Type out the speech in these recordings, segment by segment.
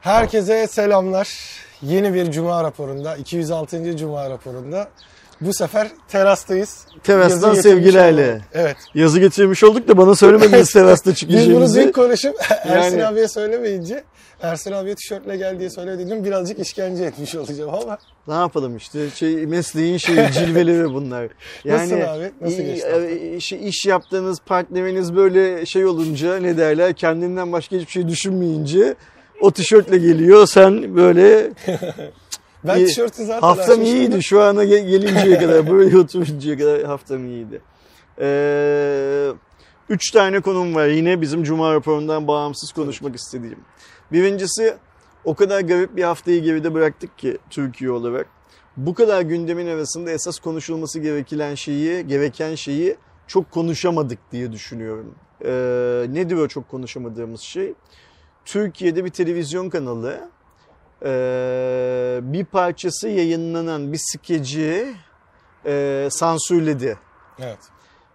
Herkese selamlar. Yeni bir Cuma raporunda, 206. Cuma raporunda. Bu sefer terastayız. Terastan Yazı sevgilerle. olduk. Evet. Yazı getirmiş olduk da bana söylemediniz terasta Biz bunu çıkacağımızı. dün konuşup Ersin Yani- abiye söylemeyince Ersin abiye tişörtle gel diye söyledim. Birazcık işkence etmiş olacağım ama. Ne yapalım işte şey mesleğin şeyi cilveleri bunlar. Nasıl abi? Nasıl geçti e, iş, iş yaptığınız partneriniz böyle şey olunca ne derler kendinden başka hiçbir şey düşünmeyince o tişörtle geliyor sen böyle Ben tişörtü zaten haftam iyiydi şu ana gel- gelinceye kadar böyle oturuncaya kadar haftam iyiydi. Ee, üç tane konum var yine bizim Cuma raporundan bağımsız konuşmak istediğim. Birincisi o kadar garip bir haftayı geride bıraktık ki Türkiye olarak. Bu kadar gündemin arasında esas konuşulması gereken şeyi, gereken şeyi çok konuşamadık diye düşünüyorum. Ee, nedir o çok konuşamadığımız şey? Türkiye'de bir televizyon kanalı e, bir parçası yayınlanan bir skeci e, sansürledi. Evet.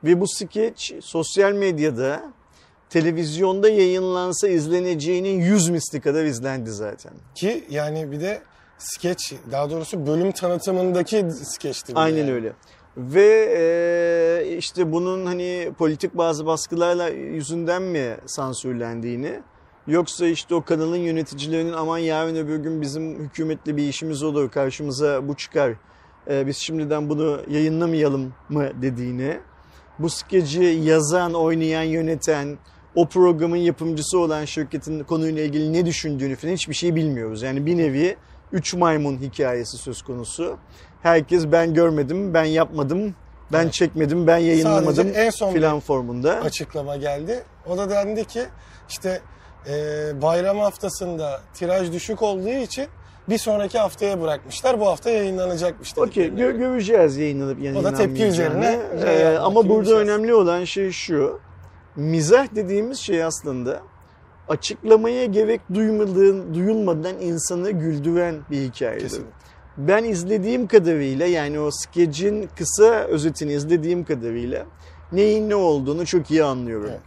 Ve bu skeç sosyal medyada televizyonda yayınlansa izleneceğinin 100 misli kadar izlendi zaten. Ki yani bir de skeç, daha doğrusu bölüm tanıtımındaki skeçti. Aynen yani. öyle. Ve e, işte bunun hani politik bazı baskılarla yüzünden mi sansürlendiğini yoksa işte o kanalın yöneticilerinin aman yarın öbür gün bizim hükümetle bir işimiz olur karşımıza bu çıkar e, biz şimdiden bunu yayınlamayalım mı dediğini bu skeci yazan, oynayan, yöneten o programın yapımcısı olan şirketin konuyla ilgili ne düşündüğünü falan hiçbir şey bilmiyoruz. Yani bir nevi üç maymun hikayesi söz konusu. Herkes ben görmedim, ben yapmadım, ben Evet. çekmedim, ben yayınlamadım Sadece en son filan formunda. açıklama geldi. O da dendi ki işte e, bayram haftasında tiraj düşük olduğu için bir sonraki haftaya bırakmışlar. Bu hafta yayınlanacakmış. Okey gö- göreceğiz yayınlanıp O da tepki üzerine Ee, yapmak ama burada şey önemli olan şey şu. Mizah dediğimiz şey aslında açıklamaya gerek duymadığın, duyulmadan insanı güldüren bir hikayedir. Kesinlikle. Ben izlediğim kadarıyla yani o skecin kısa özetini izlediğim kadarıyla neyin ne olduğunu çok iyi anlıyorum. Evet.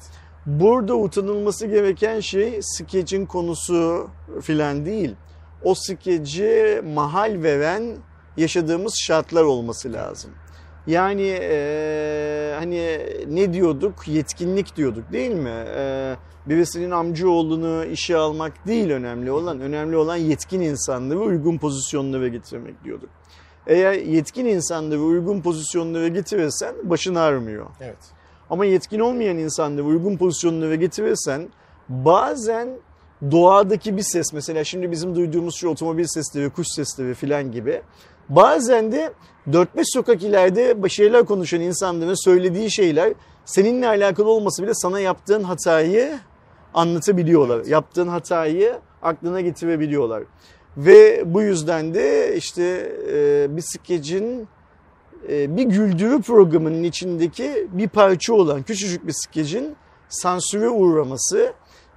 Burada utanılması gereken şey skecin konusu filan değil. O skeci mahal veren yaşadığımız şartlar olması lazım. Yani eee, hani ne diyorduk? Yetkinlik diyorduk değil mi? Eee, birisinin amcaoğlunu işe almak değil önemli olan. Önemli olan yetkin insanları uygun pozisyonlara getirmek diyorduk. Eğer yetkin insanları uygun pozisyonlara getirirsen başın ağrımıyor. Evet. Ama yetkin olmayan insanları uygun pozisyonlara getirirsen bazen doğadaki bir ses mesela şimdi bizim duyduğumuz şu otomobil sesleri, kuş sesleri filan gibi bazen de 4-5 sokak ileride şeyler konuşan insanların söylediği şeyler seninle alakalı olması bile sana yaptığın hatayı anlatabiliyorlar. Yaptığın hatayı aklına getirebiliyorlar. Ve bu yüzden de işte e, bir skecin bir güldürü programının içindeki bir parça olan küçücük bir skecin sansüre uğraması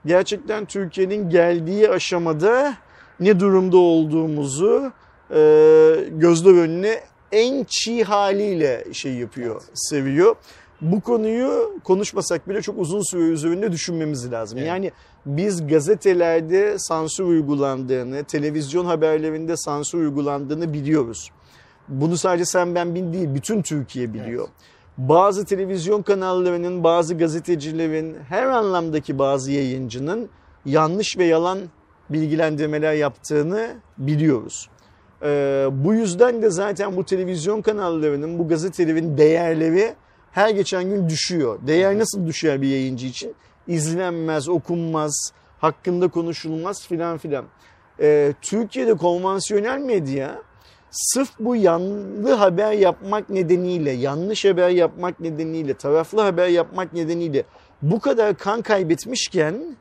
gerçekten Türkiye'nin geldiği aşamada ne durumda olduğumuzu e, gözler önüne en çiğ haliyle şey yapıyor, seviyor. Bu konuyu konuşmasak bile çok uzun süre üzerinde düşünmemiz lazım. Evet. Yani biz gazetelerde sansür uygulandığını, televizyon haberlerinde sansür uygulandığını biliyoruz. Bunu sadece sen ben bin değil, bütün Türkiye biliyor. Bazı televizyon kanallarının, bazı gazetecilerin, her anlamdaki bazı yayıncının yanlış ve yalan bilgilendirmeler yaptığını biliyoruz. Ee, bu yüzden de zaten bu televizyon kanallarının, bu gazetelerin değerleri her geçen gün düşüyor. Değer nasıl düşer bir yayıncı için? İzlenmez, okunmaz, hakkında konuşulmaz filan filan. Ee, Türkiye'de konvansiyonel medya sırf bu yanlı haber yapmak nedeniyle, yanlış haber yapmak nedeniyle, taraflı haber yapmak nedeniyle bu kadar kan kaybetmişken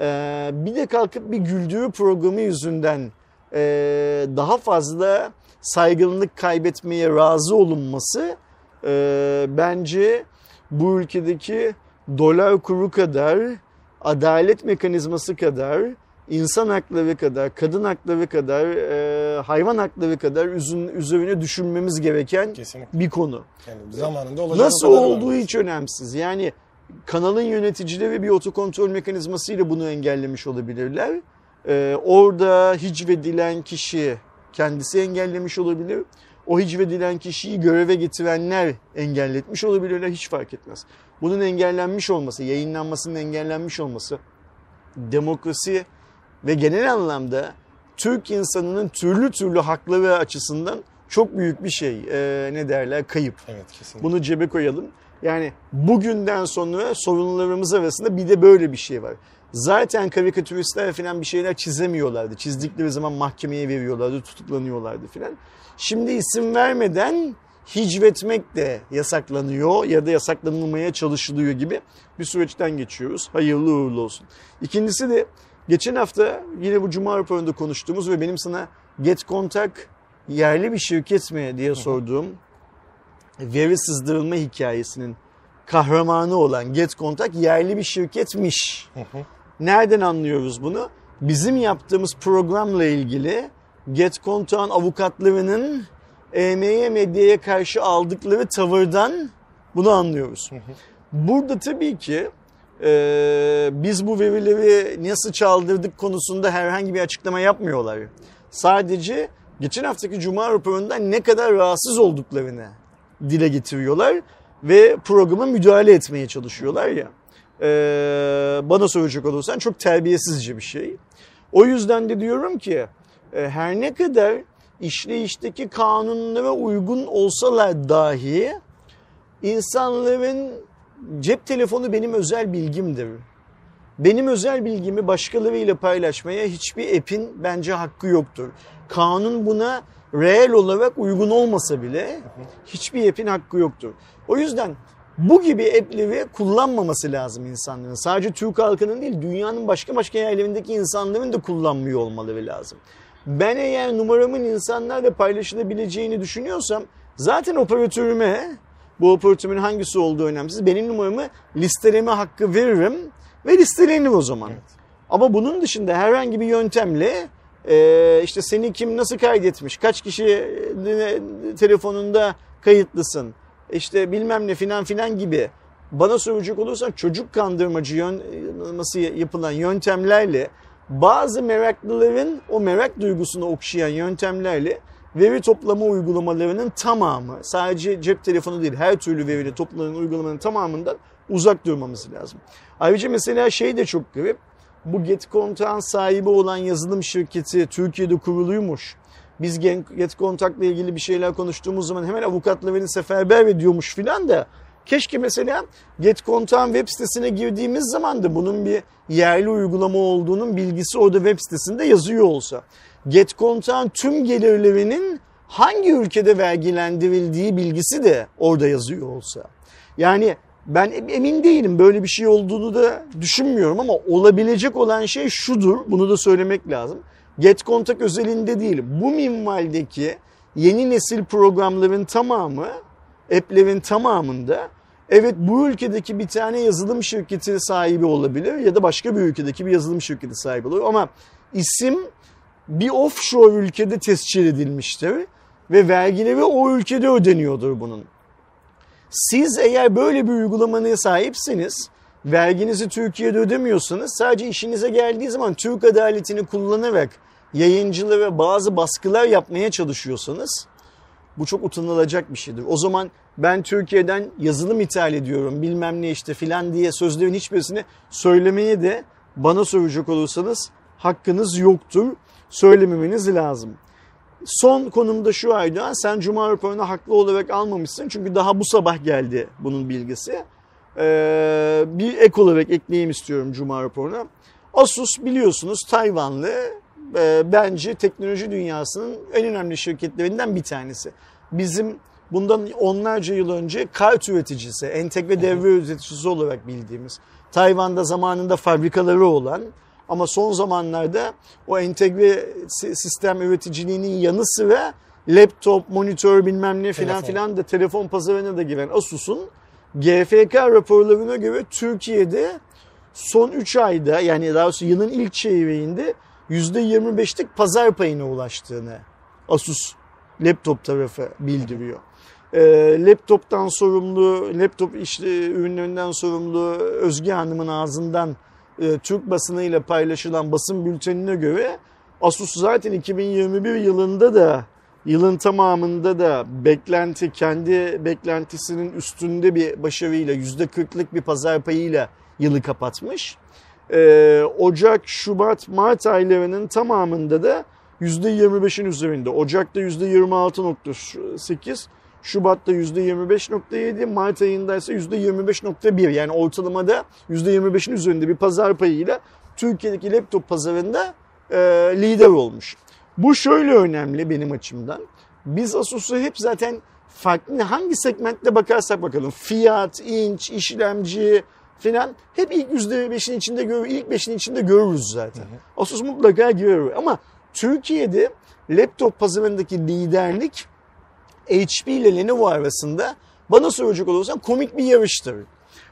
e, bir de kalkıp bir güldüğü programı yüzünden e, daha fazla saygınlık kaybetmeye razı olunması e, bence bu ülkedeki dolar kuru kadar, adalet mekanizması kadar, insan hakları kadar, kadın hakları kadar, e, hayvan hakları kadar üzün, üzerine düşünmemiz gereken Kesinlikle. bir konu. Yani zamanında olacak Nasıl olduğu hiç önemsiz. Yani kanalın yöneticileri bir otokontrol mekanizmasıyla bunu engellemiş olabilirler. Ee, orada hicvedilen kişi kendisi engellemiş olabilir. O hicvedilen kişiyi göreve getirenler engelletmiş olabilirler hiç fark etmez. Bunun engellenmiş olması, yayınlanmasının engellenmiş olması demokrasi ve genel anlamda Türk insanının türlü türlü hakları açısından çok büyük bir şey. Ee, ne derler? Kayıp. Evet kesinlikle. Bunu cebe koyalım. Yani bugünden sonra sorunlarımız arasında bir de böyle bir şey var. Zaten karikatüristler falan bir şeyler çizemiyorlardı. Çizdikleri zaman mahkemeye veriyorlardı, tutuklanıyorlardı falan. Şimdi isim vermeden hicvetmek de yasaklanıyor ya da yasaklanılmaya çalışılıyor gibi bir süreçten geçiyoruz. Hayırlı uğurlu olsun. İkincisi de geçen hafta yine bu Cuma raporunda konuştuğumuz ve benim sana Get Contact yerli bir şirket mi diye sorduğum veri sızdırılma hikayesinin kahramanı olan Get Contact yerli bir şirketmiş. Nereden anlıyoruz bunu? Bizim yaptığımız programla ilgili Get Contact'ın avukatlarının EME'ye medyaya karşı aldıkları tavırdan bunu anlıyoruz. Burada tabii ki e, biz bu verileri nasıl çaldırdık konusunda herhangi bir açıklama yapmıyorlar. Sadece geçen haftaki Cuma raporundan ne kadar rahatsız olduklarını dile getiriyorlar ve programa müdahale etmeye çalışıyorlar ya. E, bana soracak olursan çok terbiyesizce bir şey. O yüzden de diyorum ki e, her ne kadar işleyişteki kanunlara uygun olsalar dahi insanların cep telefonu benim özel bilgimdir. Benim özel bilgimi başkalarıyla paylaşmaya hiçbir app'in bence hakkı yoktur. Kanun buna reel olarak uygun olmasa bile hiçbir app'in hakkı yoktur. O yüzden bu gibi app'leri kullanmaması lazım insanların. Sadece Türk halkının değil dünyanın başka başka yerlerindeki insanların da kullanmıyor olmaları lazım. Ben eğer numaramın insanlarla paylaşılabileceğini düşünüyorsam zaten operatörüme bu operatörün hangisi olduğu önemsiz. Benim numaramı listeleme hakkı veririm ve listelenir o zaman. Evet. Ama bunun dışında herhangi bir yöntemle e, işte seni kim nasıl kaydetmiş, kaç kişi e, telefonunda kayıtlısın, işte bilmem ne filan filan gibi bana soracak olursan çocuk kandırmacı yön, nasıl yapılan yöntemlerle bazı meraklıların o merak duygusunu okşayan yöntemlerle veri toplama uygulamalarının tamamı sadece cep telefonu değil her türlü verili toplanan uygulamanın tamamından uzak durmamız lazım. Ayrıca mesela şey de çok garip. Bu GetContact'ın sahibi olan yazılım şirketi Türkiye'de kuruluymuş. Biz GetContact'la ilgili bir şeyler konuştuğumuz zaman hemen avukatlarını seferber ediyormuş filan da Keşke mesela GetContact'ın web sitesine girdiğimiz zaman da bunun bir yerli uygulama olduğunun bilgisi orada web sitesinde yazıyor olsa. GetContact'ın tüm gelirlerinin hangi ülkede vergilendirildiği bilgisi de orada yazıyor olsa. Yani ben emin değilim böyle bir şey olduğunu da düşünmüyorum ama olabilecek olan şey şudur. Bunu da söylemek lazım. GetContact özelinde değil. Bu minvaldeki yeni nesil programların tamamı, app'lerin tamamında evet bu ülkedeki bir tane yazılım şirketi sahibi olabilir ya da başka bir ülkedeki bir yazılım şirketi sahibi olur ama isim bir offshore ülkede tescil edilmiştir ve vergileri o ülkede ödeniyordur bunun. Siz eğer böyle bir uygulamaya sahipsiniz, verginizi Türkiye'de ödemiyorsanız sadece işinize geldiği zaman Türk adaletini kullanarak yayıncılığı ve bazı baskılar yapmaya çalışıyorsanız bu çok utanılacak bir şeydir. O zaman ben Türkiye'den yazılım ithal ediyorum bilmem ne işte filan diye sözlerin hiçbirisini söylemeye de bana soracak olursanız hakkınız yoktur. Söylememeniz lazım. Son konumda şu Aydoğan sen Cuma raporunu haklı olarak almamışsın çünkü daha bu sabah geldi bunun bilgisi. Ee, bir ek olarak ekleyeyim istiyorum Cuma raporuna. Asus biliyorsunuz Tayvanlı e, bence teknoloji dünyasının en önemli şirketlerinden bir tanesi. Bizim bundan onlarca yıl önce kart üreticisi, entegre devre üreticisi olarak bildiğimiz, Tayvan'da zamanında fabrikaları olan ama son zamanlarda o entegre sistem üreticiliğinin yanı sıra laptop, monitör bilmem ne filan filan da telefon pazarına da giren Asus'un GFK raporlarına göre Türkiye'de son 3 ayda yani daha doğrusu yılın ilk çeyreğinde %25'lik pazar payına ulaştığını Asus laptop tarafı bildiriyor. E, laptoptan sorumlu, laptop işte ürünlerinden sorumlu Özge Hanım'ın ağzından e, Türk basınıyla paylaşılan basın bültenine göre Asus zaten 2021 yılında da yılın tamamında da beklenti kendi beklentisinin üstünde bir başarıyla %40'lık bir pazar payıyla yılı kapatmış. Ee, Ocak, Şubat, Mart aylarının tamamında da %25'in üzerinde. Ocak'ta %26.8, Şubat'ta %25.7, Mart ayında ise %25.1 yani ortalamada %25'in üzerinde bir pazar payıyla Türkiye'deki laptop pazarında e, lider olmuş. Bu şöyle önemli benim açımdan. Biz Asus'u hep zaten farklı hangi segmentte bakarsak bakalım fiyat, inç, işlemci filan hep ilk %5'in içinde görür, ilk 5'in içinde görürüz zaten. Hı hı. Asus mutlaka girer ama Türkiye'de laptop pazarındaki liderlik HP ile Lenovo arasında bana soracak olursan komik bir yarıştır.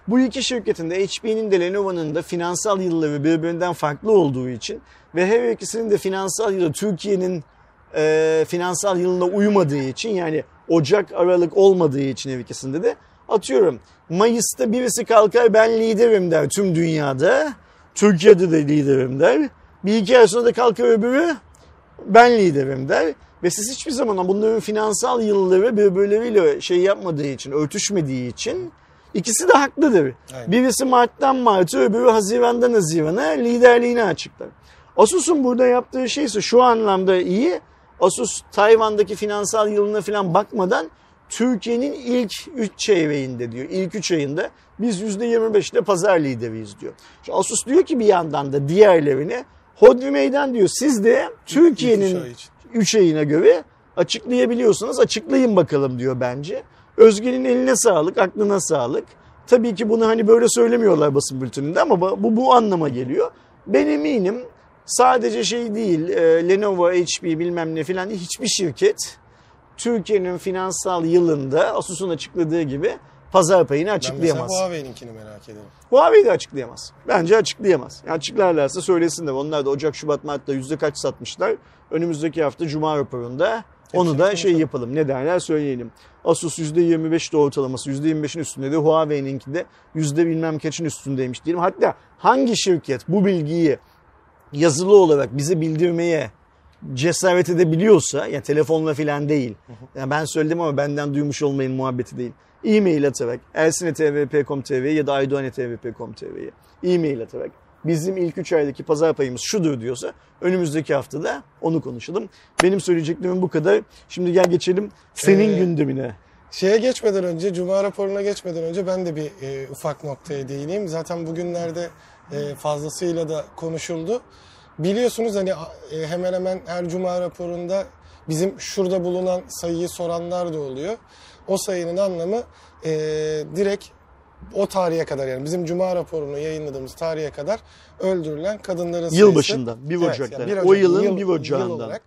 Bu iki şirketin de HP'nin de Lenovo'nun da finansal yılları birbirinden farklı olduğu için ve her ikisinin de finansal yılı Türkiye'nin e, finansal yılına uymadığı için yani Ocak Aralık olmadığı için her ikisinde de atıyorum Mayıs'ta birisi kalkar ben liderim der tüm dünyada. Türkiye'de de liderim der. Bir iki ay sonra da kalkar öbürü ben liderim der. Ve siz hiçbir zaman bunların finansal yılları birbirleriyle şey yapmadığı için, örtüşmediği için ikisi de haklıdır. Aynen. Birisi Mart'tan Mart'a, öbürü Haziran'dan Haziran'a liderliğini açıklar. Asus'un burada yaptığı şey ise şu anlamda iyi. Asus Tayvan'daki finansal yılına falan bakmadan Türkiye'nin ilk 3 çeyreğinde diyor. İlk 3 ayında biz %25'te pazar lideriyiz diyor. Şu Asus diyor ki bir yandan da diğerlerine Hodri meydan diyor. Siz de Türkiye'nin 3 ayına göre açıklayabiliyorsunuz. Açıklayın bakalım diyor bence. Özge'nin eline sağlık, aklına sağlık. Tabii ki bunu hani böyle söylemiyorlar basın bülteninde ama bu bu anlama geliyor. Ben eminim sadece şey değil e, Lenovo, HP bilmem ne filan hiçbir şirket Türkiye'nin finansal yılında Asus'un açıkladığı gibi pazar payını açıklayamaz. Ben mesela Huawei'ninkini merak ederim. Huawei de açıklayamaz. Bence açıklayamaz. Yani açıklarlarsa söylesinler. Onlar da Ocak, Şubat, Mart'ta yüzde kaç satmışlar. Önümüzdeki hafta Cuma raporunda onu da şey yapalım. Ne derler söyleyelim. Asus %25 de ortalaması %25'in üstünde de Huawei'ninki de yüzde bilmem kaçın üstündeymiş diyelim. Hatta hangi şirket bu bilgiyi yazılı olarak bize bildirmeye cesaret edebiliyorsa yani telefonla filan değil. Yani ben söyledim ama benden duymuş olmayın muhabbeti değil. E-mail atarak elsine.tvp.com.tr'ye ya da aydoğane.tvp.com.tr'ye e-mail atarak bizim ilk 3 aydaki pazar payımız şudur diyorsa önümüzdeki haftada onu konuşalım. Benim söyleyeceklerim bu kadar. Şimdi gel geçelim senin ee, gündemine. Şeye geçmeden önce, Cuma raporuna geçmeden önce ben de bir e, ufak noktaya değineyim. Zaten bugünlerde e, fazlasıyla da konuşuldu. Biliyorsunuz hani e, hemen hemen her Cuma raporunda bizim şurada bulunan sayıyı soranlar da oluyor. O sayının anlamı e, direkt o tarihe kadar yani bizim Cuma raporunu yayınladığımız tarihe kadar öldürülen kadınların sayısı. Yılbaşından 1 Ocak'tan. Evet, yani o yılın yıl, 1 Ocağı'ndan. Yıl olarak,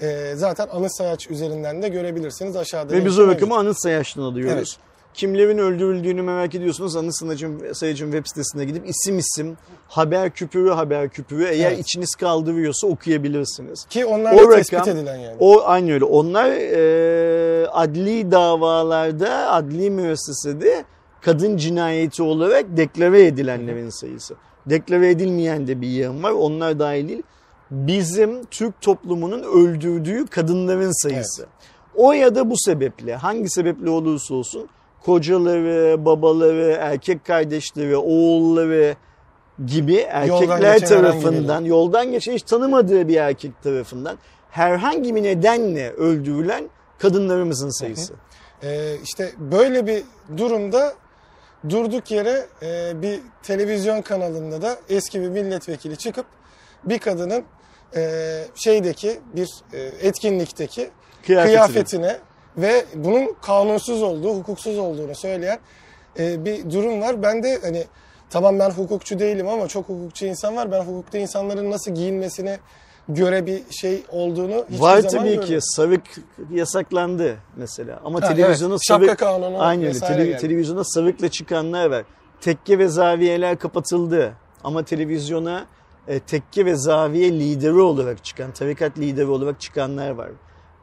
e, zaten anıt sayaç üzerinden de görebilirsiniz aşağıda. Ve biz o rakamı anıt sayaçtan alıyoruz. Evet. Kimlerin öldürüldüğünü merak ediyorsunuz. Anı Sınacım Sayacım web sitesine gidip isim isim haber küpürü haber küpürü eğer evet. içiniz kaldırıyorsa okuyabilirsiniz. Ki onlar o da rakam, tespit edilen yani. O aynı öyle. Onlar e, adli davalarda adli müessesede kadın cinayeti olarak deklare edilenlerin sayısı. Deklare edilmeyen de bir yığın var. Onlar dahil değil. Bizim Türk toplumunun öldürdüğü kadınların sayısı. Evet. O ya da bu sebeple hangi sebeple olursa olsun kocaları, babaları, erkek kardeşleri, oğulları gibi erkekler tarafından, yoldan geçen hiç tanımadığı bir erkek tarafından herhangi bir nedenle öldürülen kadınlarımızın sayısı. Ee, işte böyle bir durumda durduk yere e, bir televizyon kanalında da eski bir milletvekili çıkıp bir kadının e, şeydeki bir e, etkinlikteki kıyafetine ve bunun kanunsuz olduğu, hukuksuz olduğunu söyleyen e, bir durum var. Ben de hani tamam ben hukukçu değilim ama çok hukukçu insan var. Ben hukukta insanların nasıl giyinmesine göre bir şey olduğunu hiçbir var zaman tabii görmedim. ki sarık yasaklandı mesela ama ha, televizyona evet. sarık Şapka kanunu aynı öyle Tele, televizyona sarıkla çıkanlar var. Tekke ve zaviyeler kapatıldı ama televizyona e, tekke ve zaviye lideri olarak çıkan, tarikat lideri olarak çıkanlar var.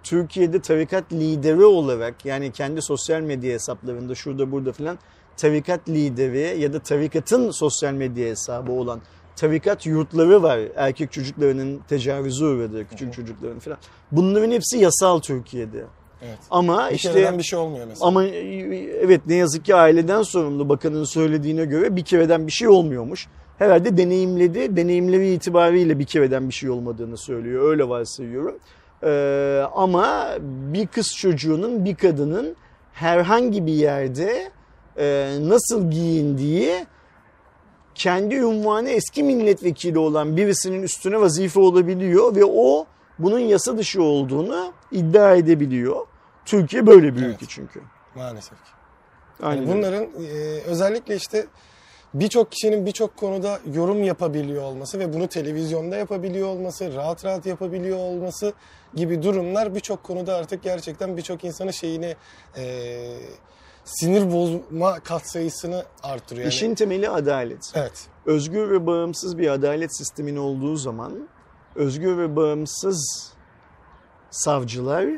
Türkiye'de tarikat lideri olarak yani kendi sosyal medya hesaplarında şurada burada filan tarikat lideri ya da tarikatın sosyal medya hesabı olan tarikat yurtları var. Erkek çocuklarının tecavüzü uğradığı, küçük çocukların falan. Bunların hepsi yasal Türkiye'de. Evet. Ama Bir işte bir şey olmuyor mesela. ama evet ne yazık ki aileden sorumlu bakanın söylediğine göre bir kereden bir şey olmuyormuş. Herhalde deneyimledi. Deneyimleri itibariyle bir kereden bir şey olmadığını söylüyor. Öyle varsayıyorum. Ee, ama bir kız çocuğunun, bir kadının herhangi bir yerde e, nasıl giyindiği kendi ünvanı eski milletvekili olan birisinin üstüne vazife olabiliyor ve o bunun yasa dışı olduğunu iddia edebiliyor. Türkiye böyle bir Evet. ülke çünkü. Maalesef ki. Aynen. Yani bunların e, özellikle işte birçok kişinin birçok konuda yorum yapabiliyor olması ve bunu televizyonda yapabiliyor olması, rahat rahat yapabiliyor olması gibi durumlar birçok konuda artık gerçekten birçok insanın şeyini e, sinir bozma katsayısını artırıyor. Yani, İşin temeli adalet. Evet. Özgür ve bağımsız bir adalet sistemin olduğu zaman özgür ve bağımsız savcılar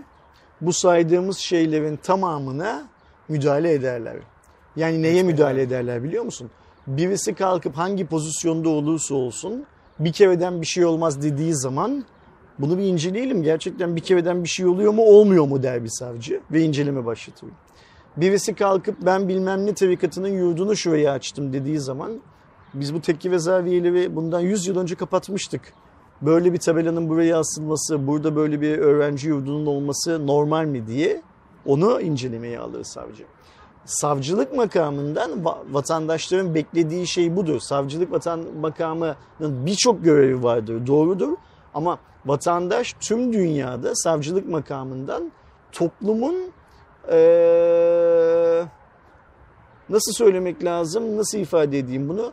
bu saydığımız şeylerin tamamına müdahale ederler. Yani neye müdahale ederler biliyor musun? Birisi kalkıp hangi pozisyonda olursa olsun bir kereden bir şey olmaz dediği zaman bunu bir inceleyelim. Gerçekten bir kereden bir şey oluyor mu olmuyor mu der bir savcı ve inceleme başlatıyor. Birisi kalkıp ben bilmem ne tarikatının yurdunu şuraya açtım dediği zaman biz bu tekke ve zaviyeleri bundan 100 yıl önce kapatmıştık. Böyle bir tabelanın buraya asılması, burada böyle bir öğrenci yurdunun olması normal mi diye onu incelemeye alır savcı. Savcılık makamından va- vatandaşların beklediği şey budur. Savcılık vatan makamının birçok görevi vardır, doğrudur. Ama vatandaş tüm dünyada savcılık makamından toplumun eee, nasıl söylemek lazım, nasıl ifade edeyim bunu?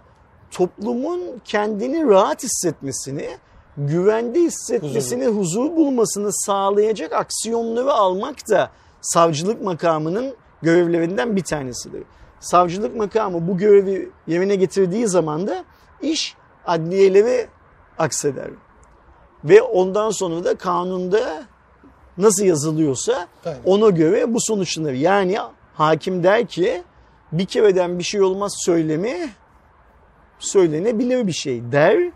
Toplumun kendini rahat hissetmesini, güvende hissetmesini, huzur bulmasını sağlayacak aksiyonları almak da savcılık makamının görevlerinden bir tanesidir. Savcılık makamı bu görevi yerine getirdiği zaman da iş adliyelere akseder. Ve ondan sonra da kanunda nasıl yazılıyorsa Aynen. ona göre bu sonuçlanır. Yani hakim der ki bir kereden bir şey olmaz söylemi söylenebilir bir şey der.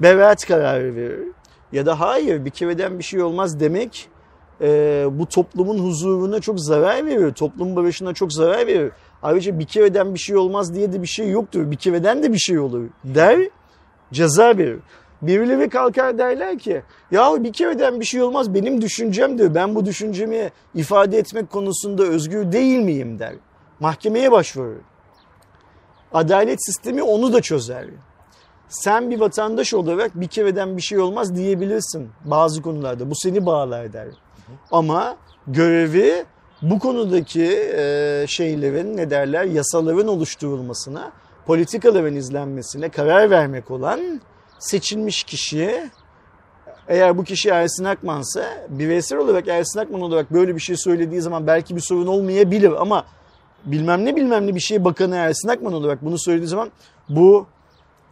Beraat kararı verir. Ya da hayır bir kereden bir şey olmaz demek e, bu toplumun huzuruna çok zarar verir. Toplum barışına çok zarar verir. Ayrıca bir kereden bir şey olmaz diye de bir şey yoktur. Bir kereden de bir şey olur der. Ceza verir. Birileri kalkar derler ki ya bir kereden bir şey olmaz benim düşüncemdir. Ben bu düşüncemi ifade etmek konusunda özgür değil miyim der. Mahkemeye başvurur. Adalet sistemi onu da çözer. Sen bir vatandaş olarak bir kereden bir şey olmaz diyebilirsin bazı konularda. Bu seni bağlar der. Ama görevi bu konudaki e, şeylerin ne derler yasaların oluşturulmasına, politikaların izlenmesine karar vermek olan seçilmiş kişi eğer bu kişi Ersin Akman'sa bireysel olarak Ersin Akman olarak böyle bir şey söylediği zaman belki bir sorun olmayabilir ama bilmem ne bilmem ne bir şey bakanı Ersin Akman olarak bunu söylediği zaman bu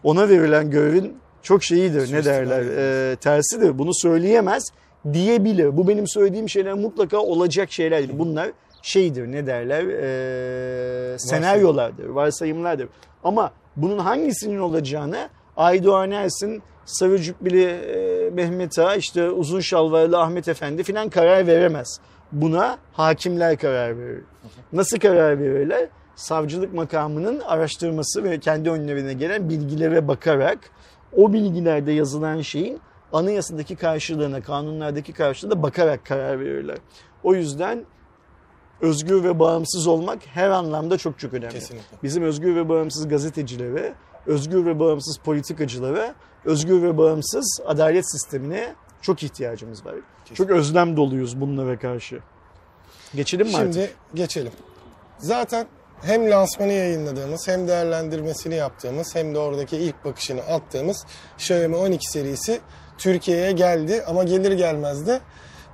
ona verilen görevin çok şeyidir ne derler e, tersidir. Bunu söyleyemez diyebilir. Bu benim söylediğim şeyler mutlaka olacak şeyler. Bunlar şeydir ne derler e, senaryolardır, varsayımlardır. Ama bunun hangisinin olacağını Aydoğan Ersin, Sarı Cübbeli e, Mehmet Ağa, işte uzun şalvarlı Ahmet Efendi filan karar veremez. Buna hakimler karar verir. Nasıl karar verirler? Savcılık makamının araştırması ve kendi önlerine gelen bilgilere bakarak o bilgilerde yazılan şeyin anayasadaki karşılığına, kanunlardaki karşılığına bakarak karar verirler. O yüzden özgür ve bağımsız olmak her anlamda çok çok önemli. Kesinlikle. Bizim özgür ve bağımsız gazetecilere, özgür ve bağımsız politikacılara, özgür ve bağımsız adalet sistemine çok ihtiyacımız var. Çok özlem doluyuz bunlara karşı. Geçelim mi artık? Şimdi geçelim. Zaten hem lansmanı yayınladığımız hem değerlendirmesini yaptığımız hem de oradaki ilk bakışını attığımız Xiaomi 12 serisi Türkiye'ye geldi ama gelir gelmez de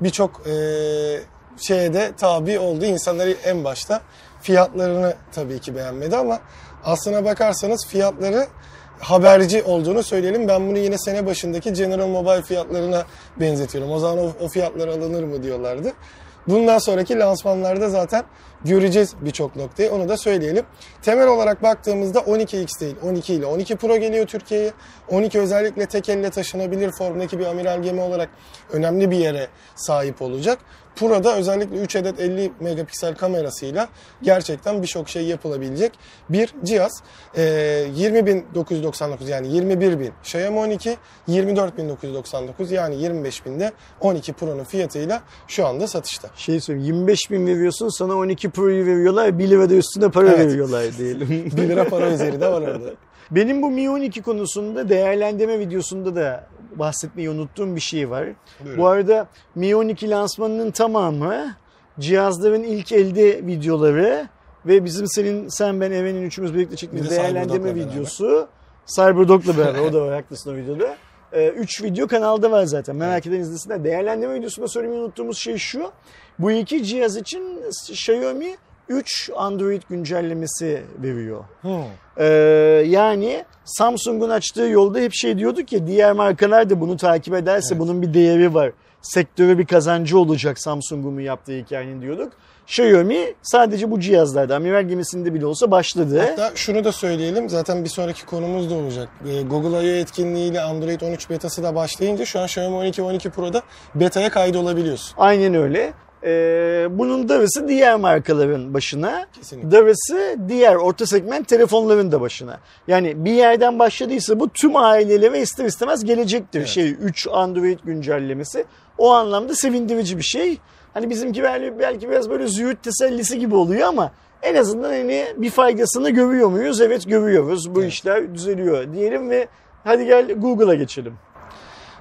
birçok eee şeye de tabi oldu. İnsanları en başta fiyatlarını tabii ki beğenmedi ama aslına bakarsanız fiyatları haberci olduğunu söyleyelim. Ben bunu yine sene başındaki General Mobile fiyatlarına benzetiyorum. O zaman o, o fiyatlar alınır mı diyorlardı. Bundan sonraki lansmanlarda zaten göreceğiz birçok noktayı. Onu da söyleyelim. Temel olarak baktığımızda 12X değil 12 ile 12 Pro geliyor Türkiye'ye. 12 özellikle tek elle taşınabilir formdaki bir amiral gemi olarak önemli bir yere sahip olacak. Pro'da özellikle 3 adet 50 megapiksel kamerasıyla gerçekten birçok şey yapılabilecek bir cihaz. Ee, 20.999 yani 21.000 Xiaomi 12, 24.999 yani 25.000'de 12 Pro'nun fiyatıyla şu anda satışta. Şey söyleyeyim 25 bin veriyorsun sana 12 Pro'yu veriyorlar 1 lira da üstüne para Evet. veriyorlar diyelim. 1 lira para üzeri de var orada. Benim bu Mi 12 konusunda değerlendirme videosunda da bahsetmeyi unuttuğum bir şey var. Buyurun. Bu arada Mi 12 lansmanının tamamı cihazların ilk elde videoları ve bizim senin sen ben Eren'in üçümüz birlikte Bir çektiğimiz de değerlendirme videosu Cyberdog'la beraber o da var haklısın o videoda. Ee, üç video kanalda var zaten merak eden izlesinler. Değerlendirme videosunda söylemeyi unuttuğumuz şey şu. Bu iki cihaz için Xiaomi 3 Android güncellemesi veriyor. Hmm. Ee, yani Samsung'un açtığı yolda hep şey diyorduk ya diğer markalar da bunu takip ederse bunun bir değeri var. Sektöre bir kazancı olacak Samsung'un yaptığı hikayenin diyorduk. Xiaomi sadece bu cihazlarda amiral gemisinde bile olsa başladı. Hatta şunu da söyleyelim. Zaten bir sonraki konumuz da olacak. Ee, Google I.O. etkinliğiyle Android 13 betası da başlayınca şu an Xiaomi 12 12 Pro'da betaya kaydolabiliyorsun. Aynen öyle. Ee, bunun darısı diğer markaların başına. Kesinlikle. Darısı diğer orta segment telefonların da başına. Yani bir yerden başladıysa bu tüm ailelere ister istemez gelecektir. Evet. Şey 3 Android güncellemesi. O anlamda sevindirici bir şey. Hani bizimki belki, biraz böyle züğürt tesellisi gibi oluyor ama en azından hani bir faydasını görüyor muyuz? Evet görüyoruz. Bu Evet. işler düzeliyor diyelim ve hadi gel Google'a geçelim.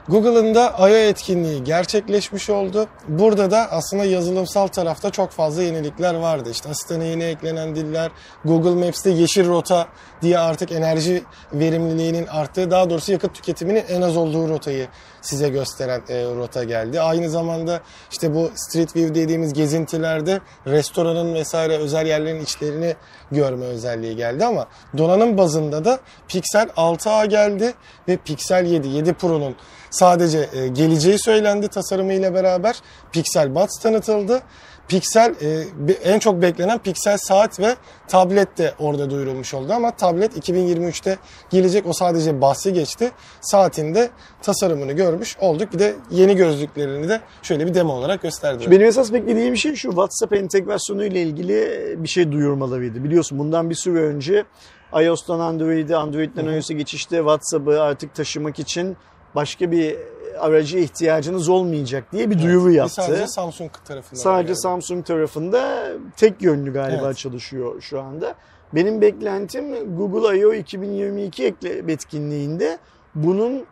Google'ın da I.O. etkinliği gerçekleşmiş oldu. Burada da aslında yazılımsal tarafta çok fazla yenilikler vardı. İşte asistana yeni eklenen diller, Google Maps'te yeşil rota diye artık enerji verimliliğinin arttığı, daha doğrusu yakıt tüketiminin en az olduğu rotayı size gösteren e, rota geldi. Aynı zamanda işte bu Street View dediğimiz gezintilerde restoranın vesaire özel yerlerin içlerini görme özelliği geldi ama donanım bazında da Pixel 6a geldi ve Pixel 7, 7 Pro'nun sadece e, geleceği söylendi tasarımıyla beraber. Pixel Buds tanıtıldı. Pixel e, en çok beklenen Pixel saat ve tablet de orada duyurulmuş oldu ama tablet 2023'te gelecek o sadece bahsi geçti. Saatinde tasarımını görmüş olduk. Bir de yeni gözlüklerini de şöyle bir demo olarak gösterdiler. Benim esas beklediğim şey şu WhatsApp entegrasyonu ile ilgili bir şey duyurmalarıydı. Biliyorsun bundan bir süre önce iOS'tan Android'e, Android'den iOS'a geçişte WhatsApp'ı artık taşımak için başka bir aracı ihtiyacınız olmayacak diye bir duyuru Bir yaptı. Sadece Samsung tarafından. Sadece geldi. Samsung tarafında tek yönlü galiba Evet. çalışıyor şu anda. Benim beklentim Google I.O. 2022 ekle- etkinliğinde bunun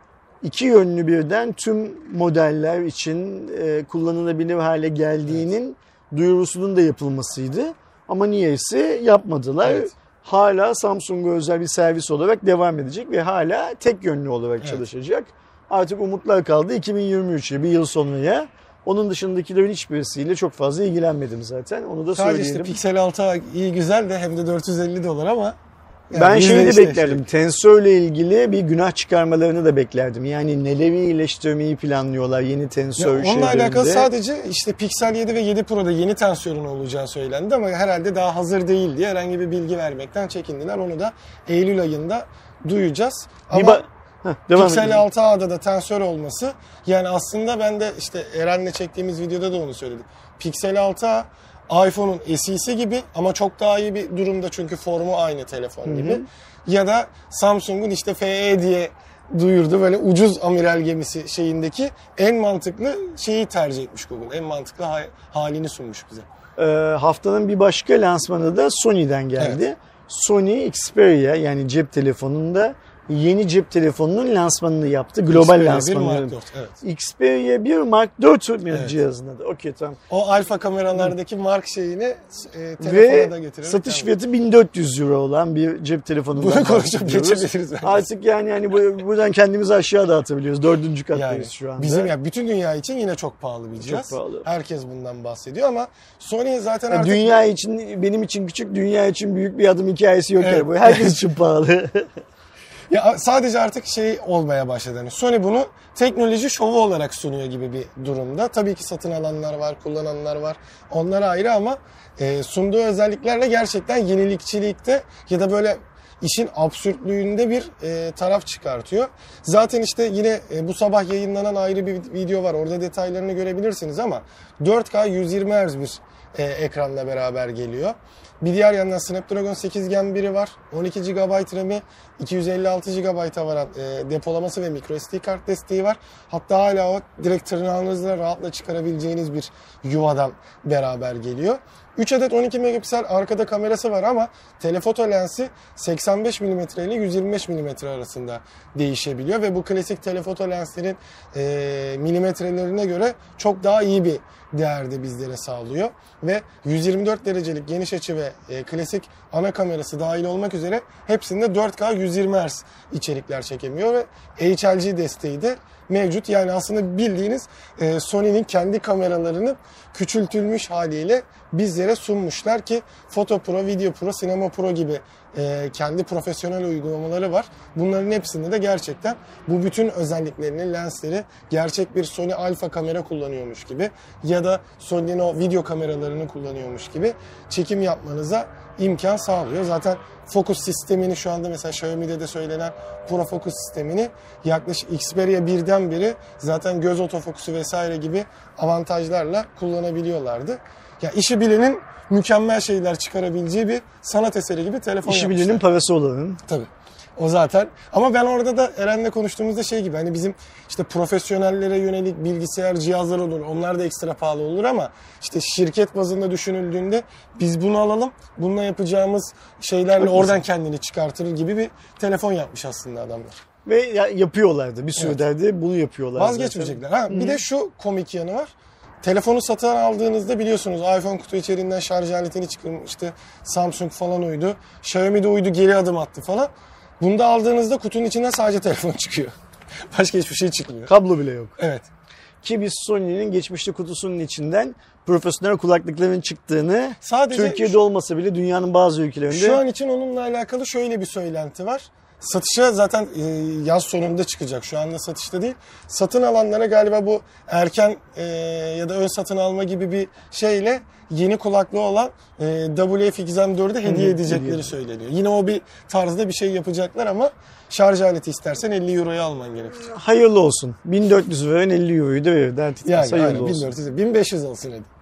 iki yönlü birden tüm modeller için e, kullanılabilir hale geldiğinin duyurusunun da yapılmasıydı. Ama niyeyse yapmadılar. Evet. Hala Samsung'a özel bir servis olarak devam edecek ve hala tek yönlü olarak Evet. çalışacak. Artık umutlar kaldı 2023'e bir yıl sonraya. Onun dışındakilerin hiçbirisiyle çok fazla ilgilenmedim zaten. Onu da Sadece söyleyelim. işte Pixel 6 iyi güzel de hem de 450 dolar ama yani ben şeyi de beklerdim. Tensörle ilgili bir günah çıkarmalarını da beklerdim. Yani neleri iyileştirmeyi planlıyorlar yeni Ya tensör onunla şeylerinde. alakalı sadece işte Pixel 7 ve 7 Pro'da yeni tensörün olacağı söylendi ama herhalde daha hazır değil diye herhangi bir bilgi vermekten çekindiler. Onu da Eylül ayında duyacağız. Bir Ama ba- Heh, devam Pixel edelim. 6a'da da tensör olması yani aslında ben de işte Eren'le çektiğimiz videoda da onu söyledim. Pixel 6a iPhone'un SE'si gibi ama çok daha iyi bir durumda çünkü formu aynı telefon gibi. Ya da Samsung'un işte FE diye duyurdu böyle ucuz amiral gemisi şeyindeki en mantıklı şeyi tercih etmiş Google. En mantıklı ha- halini sunmuş bize. Ee, haftanın bir başka lansmanı da Sony'den geldi. Sony Xperia yani cep telefonunda yeni cep telefonunun lansmanını yaptı. Global Xperia 1 lansmanını. Mark 4, evet. Xperia 1 Mark 4 Evet. cihazın adı. Okey tamam. O alfa kameralardaki mark şeyini e, telefona da Ve getirerek satış yani. fiyatı 1400 euro olan bir cep telefonundan Bunu konuşup geçebiliriz. Artık yani yani bu- buradan kendimizi aşağı dağıtabiliyoruz. Dördüncü kattayız Yani şu anda. bizim ya bütün dünya için yine çok pahalı bir cihaz. pahalı. Herkes bundan bahsediyor ama Sony zaten artık Dünya için benim için küçük, dünya için büyük bir adım hikayesi yok. Evet. yani. Bu herkes için pahalı. Ya sadece artık şey olmaya başladı. Yani Sony bunu teknoloji şovu olarak sunuyor gibi bir durumda. Tabii ki satın alanlar var, kullananlar var. Onlar ayrı ama e, sunduğu özelliklerle gerçekten yenilikçilikte ya da böyle işin absürtlüğünde bir e, taraf çıkartıyor. Zaten işte yine e, bu sabah yayınlanan ayrı bir video var. Orada detaylarını görebilirsiniz ama 4K 120 Hz bir e, ekranla beraber geliyor. Bir diğer yandan Snapdragon 8 Gen 1'i var. 12 GB RAM'i, 256 GB'a varan e, depolaması ve microSD kart desteği var. Hatta hala o direkt tırnağınızla rahatla çıkarabileceğiniz bir yuvadan beraber geliyor. 3 adet 12 megapiksel arkada kamerası var ama telefoto lensi 85 mm ile 125 mm arasında değişebiliyor. Ve bu klasik telefoto lenslerin e, milimetrelerine göre çok daha iyi bir değerde bizlere sağlıyor. Ve 124 derecelik geniş açı ve e, klasik ana kamerası dahil olmak üzere hepsinde 4K 120 Hz içerikler çekemiyor. Ve HLG desteği de mevcut. Yani aslında bildiğiniz e, Sony'nin kendi kameralarını küçültülmüş haliyle bizlere sunmuşlar ki Photo Pro, Video Pro, Cinema Pro gibi e, kendi profesyonel uygulamaları var. Bunların hepsinde de gerçekten bu bütün özelliklerini, lensleri gerçek bir Sony Alpha kamera kullanıyormuş gibi ya da Sony'nin o video kameralarını kullanıyormuş gibi çekim yapmanıza imkan sağlıyor. Zaten fokus sistemini şu anda mesela Xiaomi'de de söylenen Pro Focus sistemini yaklaşık Xperia 1'den beri zaten göz otofokusu vesaire gibi avantajlarla kullanabiliyorlardı. Ya işi bilenin mükemmel şeyler çıkarabileceği bir sanat eseri gibi telefon İşi yapmışlar. bilenin parası olanın. Tabii. O zaten. Ama ben orada da Eren'le konuştuğumuzda şey gibi hani bizim işte profesyonellere yönelik bilgisayar cihazlar olur. Onlar da ekstra pahalı olur ama işte şirket bazında düşünüldüğünde biz bunu alalım. Bununla yapacağımız şeylerle oradan kendini çıkartır gibi bir telefon yapmış aslında adamlar. Ve ya- yapıyorlardı. Bir sürede bunu yapıyorlar. Vazgeçmeyecekler. Ha, bir de şu komik yanı var. Telefonu satın aldığınızda biliyorsunuz iPhone kutu içeriğinden şarj aletini çıkarmıştı. Samsung falan uydu. Xiaomi de uydu geri adım attı falan. Bunda aldığınızda kutunun içinden sadece telefon çıkıyor. Başka hiçbir şey çıkmıyor. Kablo bile yok. Evet. Ki biz Sony'nin geçmişte kutusunun içinden profesyonel kulaklıkların çıktığını Sadece Türkiye'de olmasa bile dünyanın bazı ülkelerinde Şu an için onunla alakalı şöyle bir söylenti var. Satışa zaten e, yaz sonunda çıkacak. Şu anda satışta değil. Satın alanlara galiba bu erken e, ya da ön satın alma gibi bir şeyle yeni kulaklığı olan e, WF-X4'ü hediye edecekleri söyleniyor. Yine o bir tarzda bir şey yapacaklar ama şarj aleti istersen 50 euroya alman gerekir. hayırlı olsun. 1400 veren 50 euroyu da verir. Dert etmez. Yani hayırlı aynen, olsun. 1400, 1500 olsun hadi.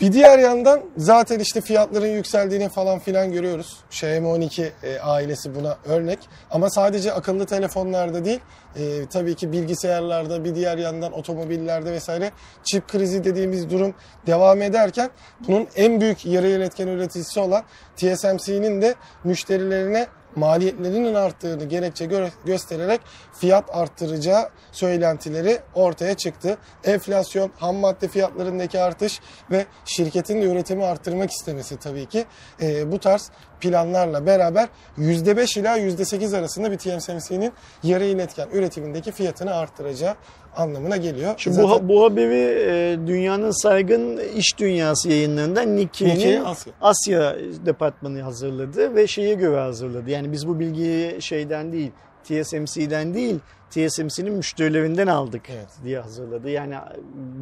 Bir diğer yandan zaten işte fiyatların yükseldiğini falan filan görüyoruz. Xiaomi 12 e, ailesi buna örnek. Ama sadece akıllı telefonlarda değil, e, tabii ki bilgisayarlarda, bir diğer yandan otomobillerde vesaire çip krizi dediğimiz durum devam ederken bunun en büyük yarı iletken üreticisi olan TSMC'nin de müşterilerine maliyetlerinin arttığını gerekçe gö- göstererek fiyat arttıracağı söylentileri ortaya çıktı. Enflasyon, ham madde fiyatlarındaki artış ve şirketin üretimi arttırmak istemesi tabii ki e, bu tarz planlarla beraber %5 ila %8 arasında bir TSMC'nin yarı iletken üretimindeki fiyatını arttıracağı anlamına geliyor. Şimdi Zaten bu, bu haberi e, dünyanın saygın iş dünyası yayınlarından Nikkei'nin Nikkei Asya. Asya departmanı hazırladı ve şeye göre hazırladı. Yani biz bu bilgiyi şeyden değil, TSMC'den değil, TSMC'nin müşterilerinden aldık Evet. diye hazırladı. Yani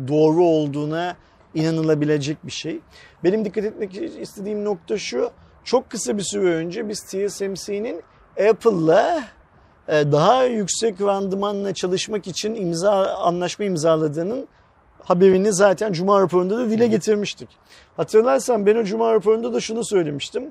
doğru olduğuna inanılabilecek bir şey. Benim dikkat etmek istediğim nokta şu. Çok kısa bir süre önce biz TSMC'nin Apple'la e, daha yüksek randımanla çalışmak için imza anlaşma imzaladığının haberini zaten Cuma raporunda da dile getirmiştik. Hatırlarsan ben o Cuma raporunda da şunu söylemiştim.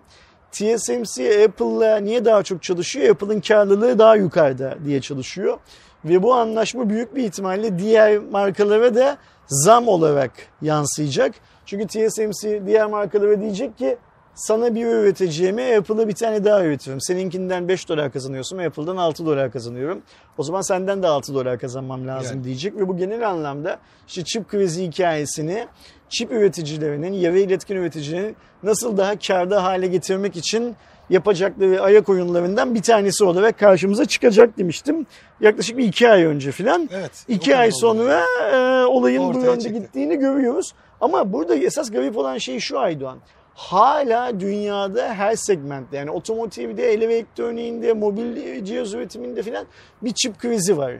TSMC Apple'la niye daha çok çalışıyor? Apple'ın karlılığı daha yukarıda diye çalışıyor. Ve bu anlaşma büyük bir ihtimalle diğer markalara da zam olarak yansıyacak. Çünkü TSMC diğer markalara diyecek ki sana bir üreteceğime Apple'a bir tane daha üretiyorum. Seninkinden 5 dolar kazanıyorsun Apple'dan 6 dolar kazanıyorum. O zaman senden de 6 dolar kazanmam lazım Yani. diyecek. Ve bu genel anlamda işte çip krizi hikayesini çip üreticilerinin, yarı iletken üreticilerinin nasıl daha karda hale getirmek için yapacakları ayak oyunlarından bir tanesi olarak karşımıza çıkacak demiştim. Yaklaşık bir iki ay önce filan. Evet. İki ay oldu. sonra e, olayın bu Ortaya yönde çıktı. gittiğini görüyoruz. Ama burada esas garip olan şey şu Aydoğan. Hala dünyada her segmentte yani otomotivde, elektroniğinde, mobil cihaz üretiminde filan bir çip krizi var.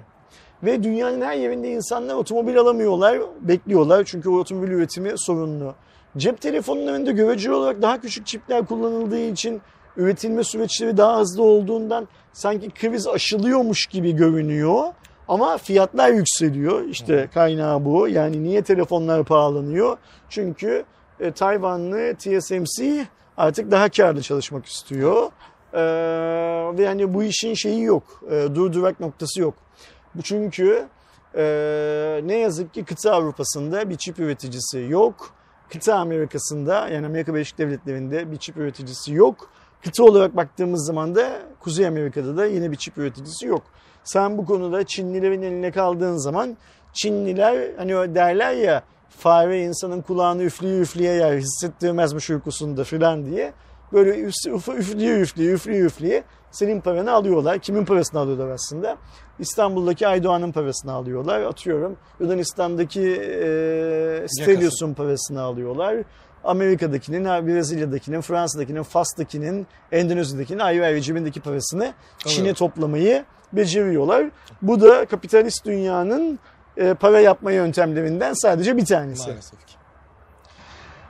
Ve dünyanın her yerinde insanlar otomobil alamıyorlar, bekliyorlar çünkü o otomobil üretimi sorunlu. Cep telefonlarında göreceli olarak daha küçük çipler kullanıldığı için üretilme süreçleri daha hızlı olduğundan sanki kriz aşılıyormuş gibi görünüyor. Ama fiyatlar yükseliyor. İşte kaynağı bu. Yani niye telefonlar pahalanıyor? Çünkü e, Tayvanlı TSMC artık daha karlı çalışmak istiyor. Ee, ve yani bu işin şeyi yok. E, durdurak noktası yok. Bu çünkü e, ne yazık ki kıta Avrupa'sında bir çip üreticisi yok. Kıta Amerika'sında yani Amerika Birleşik Devletleri'nde bir çip üreticisi yok. Kıta olarak baktığımız zaman da Kuzey Amerika'da da yine bir çip üreticisi yok. Sen bu konuda Çinlilerin eline kaldığın zaman Çinliler hani derler ya fare insanın kulağını üflüyor üflüye yer hissettirmezmiş uykusunda filan diye. Böyle üflüyor üflüyor üflüyor üflüye senin paranı alıyorlar. Kimin parasını alıyorlar aslında? İstanbul'daki Aydoğan'ın parasını alıyorlar. Atıyorum Yunanistan'daki e, Stelios'un parasını alıyorlar. Amerika'dakinin, Brezilya'dakinin, Fransa'dakinin, Fas'takinin, Endonezya'dakinin ayrı ayrı cebindeki parasını Çin'e toplamayı beceriyorlar. Bu da kapitalist dünyanın e, para yapma yöntemlerinden sadece bir tanesi. Maalesef ki.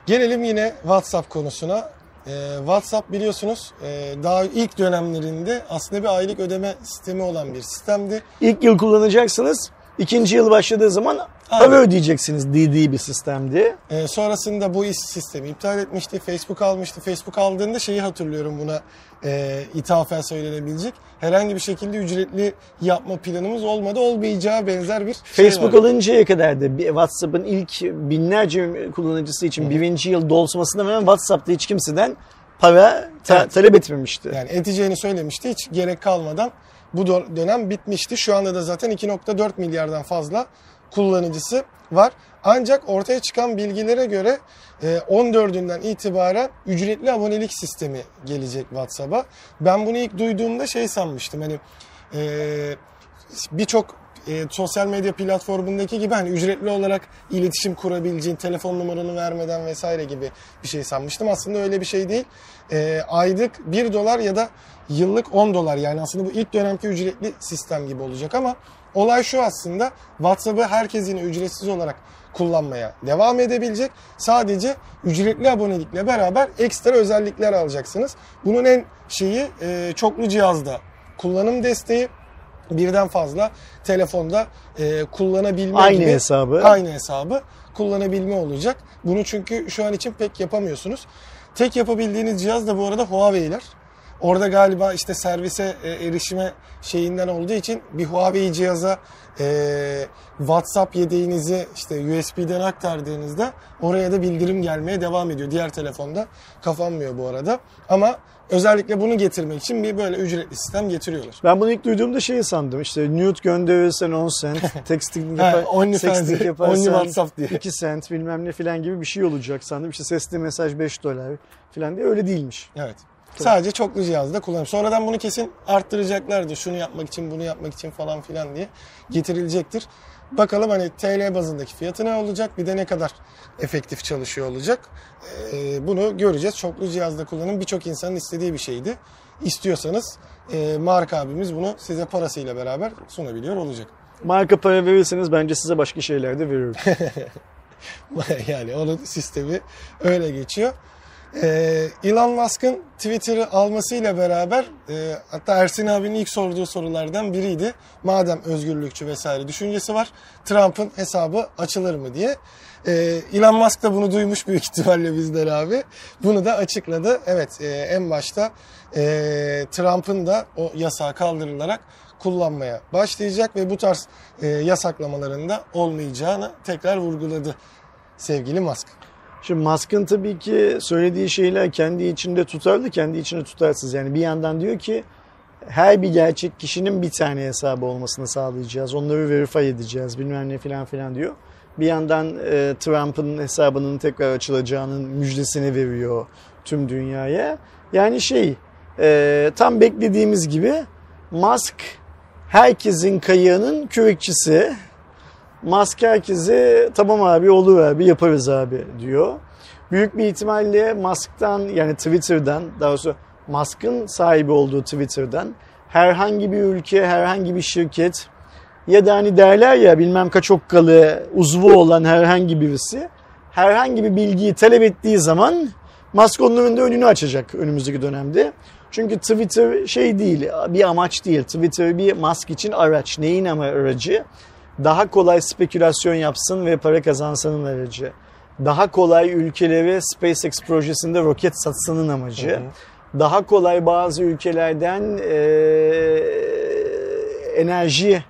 Gelelim yine WhatsApp konusuna. Ee, WhatsApp biliyorsunuz e, daha ilk dönemlerinde aslında bir aylık ödeme sistemi olan bir sistemdi. İlk yıl kullanacaksınız. İkinci yıl başladığı zaman para ödeyeceksiniz dediği bir sistemdi. Ee, sonrasında bu iş sistemi iptal etmişti. Facebook almıştı. Facebook aldığında şeyi hatırlıyorum buna e, ithafen söylenebilecek. Herhangi bir şekilde ücretli yapma planımız olmadı. Olmayacağı benzer bir şey Facebook vardı. alıncaya kadar da WhatsApp'ın ilk binlerce kullanıcısı için birinci yıl dolmasına rağmen WhatsApp'ta hiç kimseden para ta- evet. talep etmemişti. Yani edeceğini söylemişti. Hiç gerek kalmadan bu dönem bitmişti. Şu anda da zaten 2.4 milyardan fazla kullanıcısı var. Ancak ortaya çıkan bilgilere göre 14'ünden e, itibaren ücretli abonelik sistemi gelecek WhatsApp'a. Ben bunu ilk duyduğumda şey sanmıştım hani e, birçok e, sosyal medya platformundaki gibi hani ücretli olarak iletişim kurabileceğin telefon numaranı vermeden vesaire gibi bir şey sanmıştım. Aslında öyle bir şey değil. E, aylık 1 dolar ya da yıllık 10 dolar yani aslında bu ilk dönemki ücretli sistem gibi olacak ama olay şu aslında WhatsApp'ı herkes yine ücretsiz olarak kullanmaya devam edebilecek. Sadece ücretli abonelikle beraber ekstra özellikler alacaksınız. Bunun en şeyi e, çoklu cihazda kullanım desteği birden fazla telefonda e, kullanabilme aynı gibi, hesabı aynı hesabı kullanabilme olacak. Bunu çünkü şu an için pek yapamıyorsunuz. Tek yapabildiğiniz cihaz da bu arada Huawei'ler. Orada galiba işte servise e, erişime şeyinden olduğu için bir Huawei cihaza e, WhatsApp yedeğinizi işte USB'den aktardığınızda oraya da bildirim gelmeye devam ediyor. Diğer telefonda kapanmıyor bu arada. Ama özellikle bunu getirmek için bir böyle ücretli sistem getiriyorlar. Ben bunu ilk duyduğumda şeyi sandım. İşte nude gönderirsen 10 cent, texting, yapar, only texting yaparsan only WhatsApp diye. 2 cent bilmem ne filan gibi bir şey olacak sandım. İşte sesli mesaj 5 dolar filan diye öyle değilmiş. Evet. Sadece çoklu cihazda kullanım. Sonradan bunu kesin arttıracaklardır. Şunu yapmak için, bunu yapmak için falan filan diye getirilecektir. Bakalım hani TL bazındaki fiyatı ne olacak? Bir de ne kadar efektif çalışıyor olacak? Ee, bunu göreceğiz. Çoklu cihazda kullanım birçok insanın istediği bir şeydi. İstiyorsanız e, Mark abimiz bunu size parasıyla beraber sunabiliyor olacak. Marka para verirseniz bence size başka şeyler de verir. yani onun sistemi öyle geçiyor. Ee, Elon Musk'ın Twitter'ı almasıyla beraber e, hatta Ersin abinin ilk sorduğu sorulardan biriydi. Madem özgürlükçü vesaire düşüncesi var Trump'ın hesabı açılır mı diye. Ee, Elon Musk da bunu duymuş büyük ihtimalle bizden abi. Bunu da açıkladı. Evet e, en başta e, Trump'ın da o yasağı kaldırılarak kullanmaya başlayacak ve bu tarz e, yasaklamalarında olmayacağını tekrar vurguladı sevgili Musk. Şimdi Musk'ın tabii ki söylediği şeyler kendi içinde tutarlı, kendi içinde tutarsız. Yani bir yandan diyor ki her bir gerçek kişinin bir tane hesabı olmasını sağlayacağız. Onları verify edeceğiz bilmem ne filan filan diyor. Bir yandan e, Trump'ın hesabının tekrar açılacağının müjdesini veriyor tüm dünyaya. Yani şey e, tam beklediğimiz gibi Musk herkesin kayığının kürekçisi. Musk herkese tamam abi olur abi yaparız abi diyor. büyük bir ihtimalle Musk'tan yani Twitter'dan daha doğrusu Musk'ın sahibi olduğu Twitter'dan herhangi bir ülke, herhangi bir şirket ya da hani derler ya bilmem kaç okkalı uzvu olan herhangi birisi herhangi bir bilgiyi talep ettiği zaman Musk onun önünde önünü açacak önümüzdeki dönemde. Çünkü Twitter şey değil, bir amaç değil. Twitter bir Musk için araç. Neyin ama aracı? Daha kolay spekülasyon yapsın ve para kazansının aracı. Daha kolay ülkelere SpaceX projesinde roket satsının amacı. Hı hı. Daha kolay bazı ülkelerden e, enerji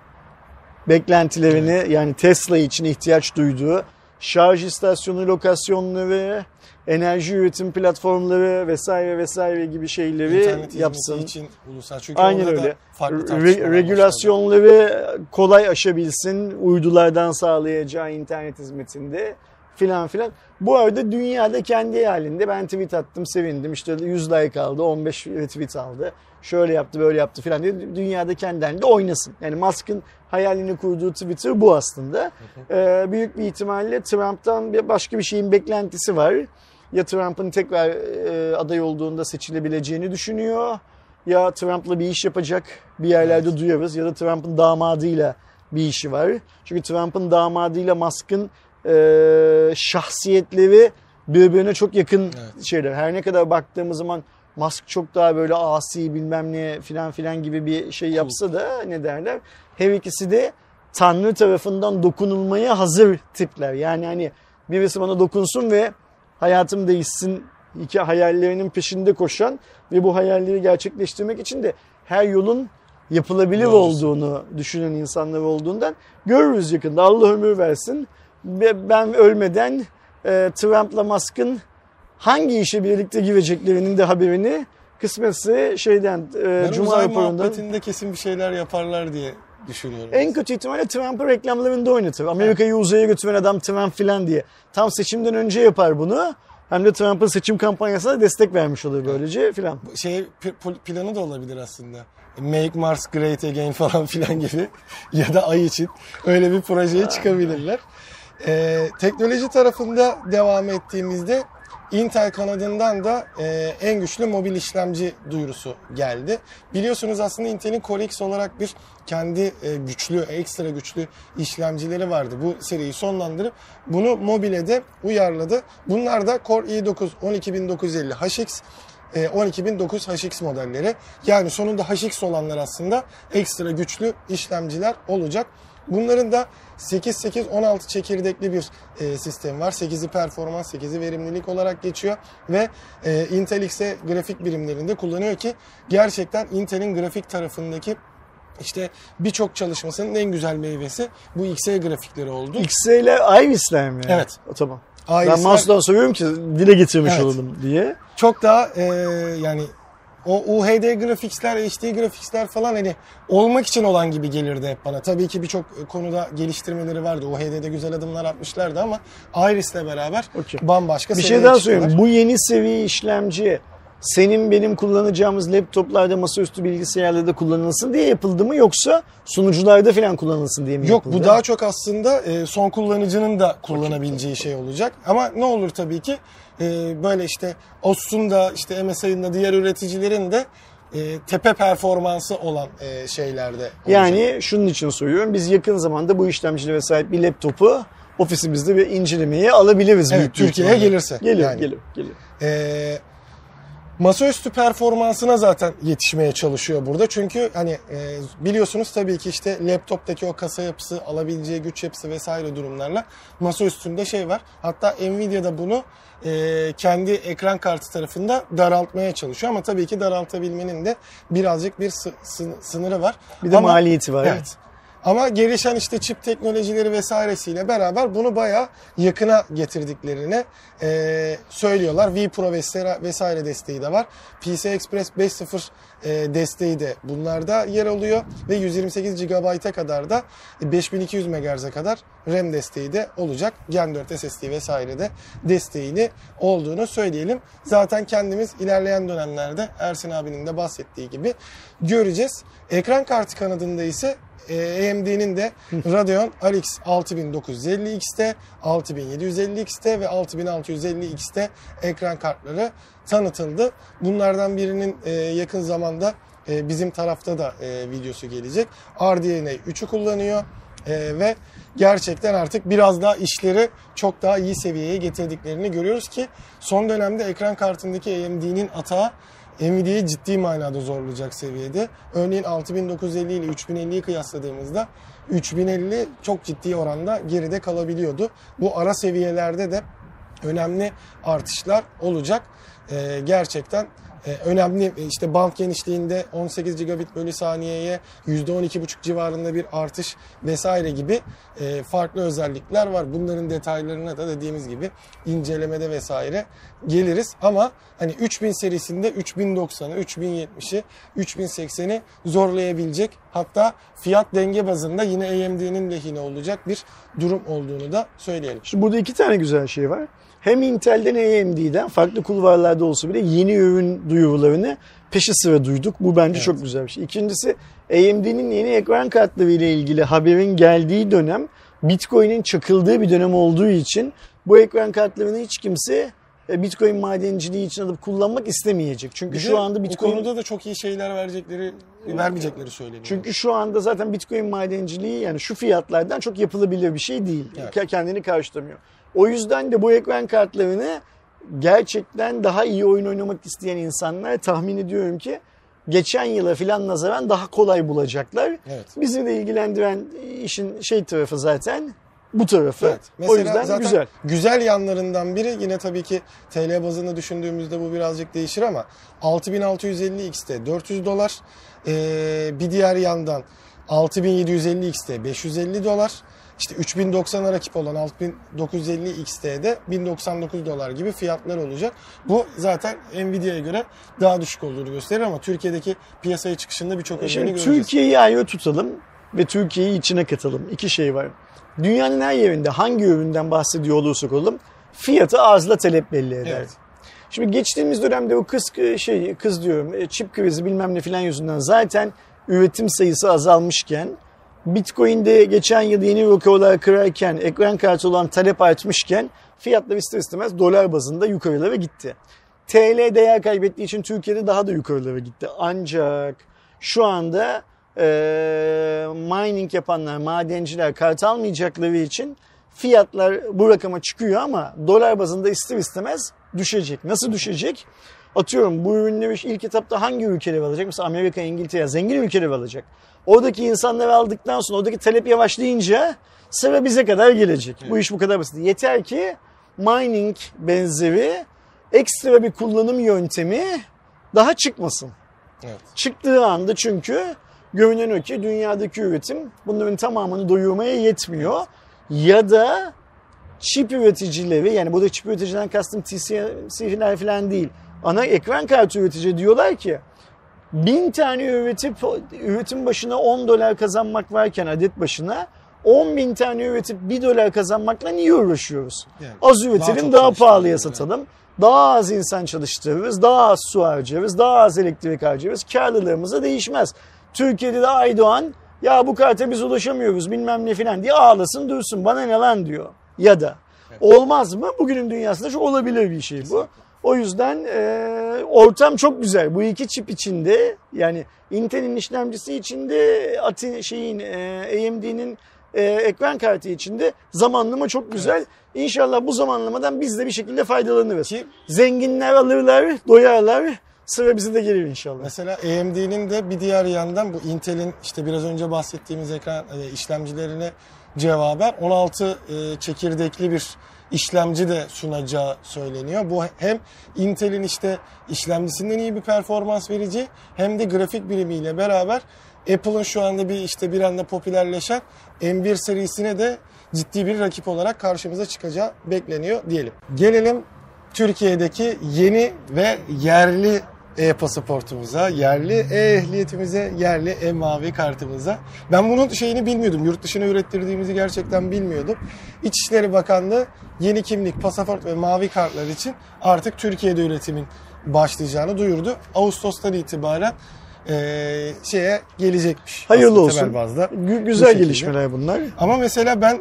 beklentilerini yani Tesla için ihtiyaç duyduğu şarj istasyonu lokasyonları, enerji üretim platformları vesaire vesaire gibi şeyleri İnternet yapsın. için ulusal. Çünkü Aynen öyle. Re- regülasyonları kolay aşabilsin uydulardan sağlayacağı internet hizmetinde filan filan. Bu arada dünyada kendi halinde ben tweet attım sevindim. İşte 100 like aldı, 15 retweet aldı. Şöyle yaptı, böyle yaptı filan diye dünyada kendi halinde oynasın. Yani Musk'ın hayalini kurduğu Twitter bu aslında. Ee, büyük bir ihtimalle Trump'tan başka bir şeyin beklentisi var. Ya Trump'ın tekrar e, aday olduğunda seçilebileceğini düşünüyor. Ya Trump'la bir iş yapacak bir yerlerde evet. duyuyoruz. Ya da Trump'ın damadıyla bir işi var. Çünkü Trump'ın damadıyla Musk'ın e, şahsiyetleri birbirine çok yakın evet. şeyler. Her ne kadar baktığımız zaman Musk çok daha böyle asi bilmem ne filan filan gibi bir şey yapsa da ne derler. Her ikisi de Tanrı tarafından dokunulmaya hazır tipler. Yani hani birisi bana dokunsun ve hayatım değişsin iki hayallerinin peşinde koşan ve bu hayalleri gerçekleştirmek için de her yolun yapılabilir Doğru. olduğunu düşünen insanlar olduğundan görürüz yakında. Allah ömür versin. Ve ben ölmeden e, Trump'la Musk'ın hangi işe birlikte gireceklerinin de haberini kısmetse şeyden e, Cuma raporundan. muhabbetinde kesin bir şeyler yaparlar diye düşünüyorum. En kötü ihtimalle Trump'ı reklamlarında oynatır. Amerika'yı uzaya götüren adam Trump filan diye. Tam seçimden önce yapar bunu. Hem de Trump'ın seçim kampanyasına destek vermiş olur böylece filan. Şey planı da olabilir aslında. Make Mars Great Again falan filan gibi. ya da Ay için öyle bir projeye çıkabilirler. Ee, teknoloji tarafında devam ettiğimizde Intel kanadından da e, en güçlü mobil işlemci duyurusu geldi. Biliyorsunuz aslında Intel'in Core X olarak bir kendi e, güçlü, ekstra güçlü işlemcileri vardı. Bu seriyi sonlandırıp bunu mobile de uyarladı. Bunlar da Core i9 12950 HX 12009 HX modelleri. Yani sonunda HX olanlar aslında ekstra güçlü işlemciler olacak. Bunların da 8-8-16 çekirdekli bir e, sistem var. 8'i performans, 8'i verimlilik olarak geçiyor ve e, Intel X'e grafik birimlerinde kullanıyor ki gerçekten Intel'in grafik tarafındaki işte birçok çalışmasının en güzel meyvesi bu XE grafikleri oldu. XE ile Iris'ler mi? Evet. O, tamam. Iris'ler, ben Master'dan soruyorum ki dile getirmiş evet. olalım diye. Çok daha e, yani o UHD grafiksler, HD grafiksler falan hani olmak için olan gibi gelirdi hep bana. Tabii ki birçok konuda geliştirmeleri vardı. UHD'de güzel adımlar atmışlardı ama Iris'le beraber okay. bambaşka Bir şey daha söyleyeyim. Bu yeni seviye işlemci senin benim kullanacağımız laptoplarda masaüstü bilgisayarlarda kullanılsın diye yapıldı mı yoksa sunucularda falan kullanılsın diye mi Yok, yapıldı? Yok bu daha çok aslında e, son kullanıcının da kullanabileceği şey olacak. Ama ne olur tabii ki e, böyle işte Asus'un da işte MSI'nin da diğer üreticilerin de e, tepe performansı olan şeylerde olacak. Yani şunun için soruyorum. Biz yakın zamanda bu işlemcilere sahip bir laptopu ofisimizde bir incelemeye alabiliriz. Evet, Türkiye'ye gelirse. Gelir, yani. gelir, gelir. Ee, masaüstü performansına zaten yetişmeye çalışıyor burada. Çünkü hani e, biliyorsunuz tabii ki işte laptoptaki o kasa yapısı, alabileceği güç yapısı vesaire durumlarla masa üstünde şey var. Hatta Nvidia da bunu e, kendi ekran kartı tarafında daraltmaya çalışıyor. Ama tabii ki daraltabilmenin de birazcık bir sınırı var. Bir de Ama, maliyeti var. Evet. Ama gelişen işte çip teknolojileri vesairesiyle beraber bunu baya yakına getirdiklerini e, söylüyorlar. vPro vesaire, vesaire desteği de var. PC Express 5.0 e, desteği de bunlarda yer alıyor ve 128 GB'a kadar da 5200 MHz'e kadar RAM desteği de olacak. Gen 4 SSD vesaire de desteğini olduğunu söyleyelim. Zaten kendimiz ilerleyen dönemlerde Ersin abinin de bahsettiği gibi göreceğiz. Ekran kartı kanadında ise e, AMD'nin de Radeon RX 6950X'te, 6750X'te ve 6650X'te ekran kartları tanıtıldı. Bunlardan birinin e, yakın zamanda e, bizim tarafta da e, videosu gelecek. RDNA 3'ü kullanıyor e, ve gerçekten artık biraz daha işleri çok daha iyi seviyeye getirdiklerini görüyoruz ki son dönemde ekran kartındaki AMD'nin atağı Nvidia'yı ciddi manada zorlayacak seviyede. Örneğin 6950 ile 3050'yi kıyasladığımızda 3050 çok ciddi oranda geride kalabiliyordu. Bu ara seviyelerde de önemli artışlar olacak. Ee, gerçekten e, önemli e, işte band genişliğinde 18 gigabit bölü saniyeye %12,5 civarında bir artış vesaire gibi e, farklı özellikler var. Bunların detaylarına da dediğimiz gibi incelemede vesaire geliriz. Ama hani 3000 serisinde 3090'ı, 3070'i, 3080'i zorlayabilecek hatta fiyat denge bazında yine AMD'nin lehine olacak bir durum olduğunu da söyleyelim. Şimdi burada iki tane güzel şey var. Hem Intel'den AMD'den farklı kulvarlarda olsa bile yeni ürün duyurularını peşi sıra duyduk. Bu bence Evet. çok güzel bir şey. İkincisi AMD'nin yeni ekran kartları ile ilgili haberin geldiği dönem Bitcoin'in çakıldığı bir dönem olduğu için bu ekran kartlarını hiç kimse e, Bitcoin madenciliği için alıp kullanmak istemeyecek. Çünkü şu anda Bitcoin konuda da çok iyi şeyler verecekleri, vermeyecekleri söyleniyor. çünkü şu anda zaten Bitcoin madenciliği yani şu fiyatlardan çok yapılabilir bir şey değil. Evet. Ke- Kendini karşılamıyor. O yüzden de bu ekran kartlarını gerçekten daha iyi oyun oynamak isteyen insanlar tahmin ediyorum ki geçen yıla filan nazaran daha kolay bulacaklar. Evet. Bizi de ilgilendiren işin şey tarafı zaten bu tarafı. Evet. o Mesela yüzden zaten güzel. Güzel yanlarından biri yine tabii ki TL bazında düşündüğümüzde bu birazcık değişir ama 6650X'te 400 dolar. Ee, bir diğer yandan 6750X'te 550 dolar. İşte 3090'a rakip olan 6950X'te de 1099 dolar gibi fiyatlar olacak. Bu zaten Nvidia'ya göre daha düşük olduğunu gösterir ama Türkiye'deki piyasaya çıkışında birçok örneğini Şimdi göreceğiz. Türkiye'yi ayrı tutalım ve Türkiye'yi içine katalım. İki şey var. Dünyanın her yerinde hangi üründen bahsediyor olursak olalım fiyatı arzla talep belli eder. Evet. Şimdi geçtiğimiz dönemde bu kız şey kız diyorum e, çip krizi bilmem ne filan yüzünden zaten üretim sayısı azalmışken Bitcoin'de geçen yıl yeni rekorlar kırarken ekran kartı olan talep artmışken fiyatlar ister istemez dolar bazında yukarılara gitti. TL değer kaybettiği için Türkiye'de daha da yukarılara gitti. Ancak şu anda e, mining yapanlar, madenciler kart almayacakları için fiyatlar bu rakama çıkıyor ama dolar bazında ister istemez düşecek. Nasıl düşecek? Atıyorum bu ürünleri ilk etapta hangi ülkeler alacak? Mesela Amerika, İngiltere, zengin ülkeler alacak. Oradaki insanlar aldıktan sonra oradaki talep yavaşlayınca sıra bize kadar gelecek. Bu iş bu kadar basit. Yeter ki mining benzeri ekstra bir kullanım yöntemi daha çıkmasın. Evet. Çıktığı anda çünkü görünen o ki dünyadaki üretim bunların tamamını doyurmaya yetmiyor. Ya da çip üreticileri yani burada çip üreticiden kastım TCC'ler falan değil. Ana ekran kartı üretici diyorlar ki bin tane üretip üretim başına 10 dolar kazanmak varken adet başına 10 bin tane üretip 1 dolar kazanmakla niye uğraşıyoruz? Yani Az üretelim daha, çalıştırıyoruz pahalıya yani. satalım. Daha az insan çalıştırırız, daha az su harcarız, daha az elektrik harcarız. Karlılığımız da değişmez. Türkiye'de de Aydoğan ya bu karta biz ulaşamıyoruz bilmem ne filan diye ağlasın dursun bana ne lan diyor. Ya da olmaz mı? Bugünün dünyasında çok olabilir bir şey bu. O yüzden e, ortam çok güzel. Bu iki çip içinde yani Intel'in işlemcisi içinde Atin şeyin e, AMD'nin e, ekran kartı içinde zamanlama çok güzel. İnşallah bu zamanlamadan biz de bir şekilde faydalanırız. Ki Zenginler alırlar, doyarlar. Sıra bize de gelir inşallah. Mesela AMD'nin de bir diğer yandan bu Intel'in işte biraz önce bahsettiğimiz ekran e, işlemcilerine cevaben 16 e, çekirdekli bir işlemci de sunacağı söyleniyor. Bu hem Intel'in işte işlemcisinden iyi bir performans verici hem de grafik birimiyle beraber Apple'ın şu anda bir işte bir anda popülerleşen M1 serisine de ciddi bir rakip olarak karşımıza çıkacağı bekleniyor diyelim. Gelelim Türkiye'deki yeni ve yerli e-pasaportumuza, yerli e-ehliyetimize, yerli e-mavi kartımıza. Ben bunun şeyini bilmiyordum. Yurt dışına ürettirdiğimizi gerçekten bilmiyordum. İçişleri Bakanlığı yeni kimlik, pasaport ve mavi kartlar için artık Türkiye'de üretimin başlayacağını duyurdu. Ağustos'tan itibaren e, şeye gelecekmiş. Hayırlı olsun. Bazda. Gü- güzel gelişmeler bunlar. Ama mesela ben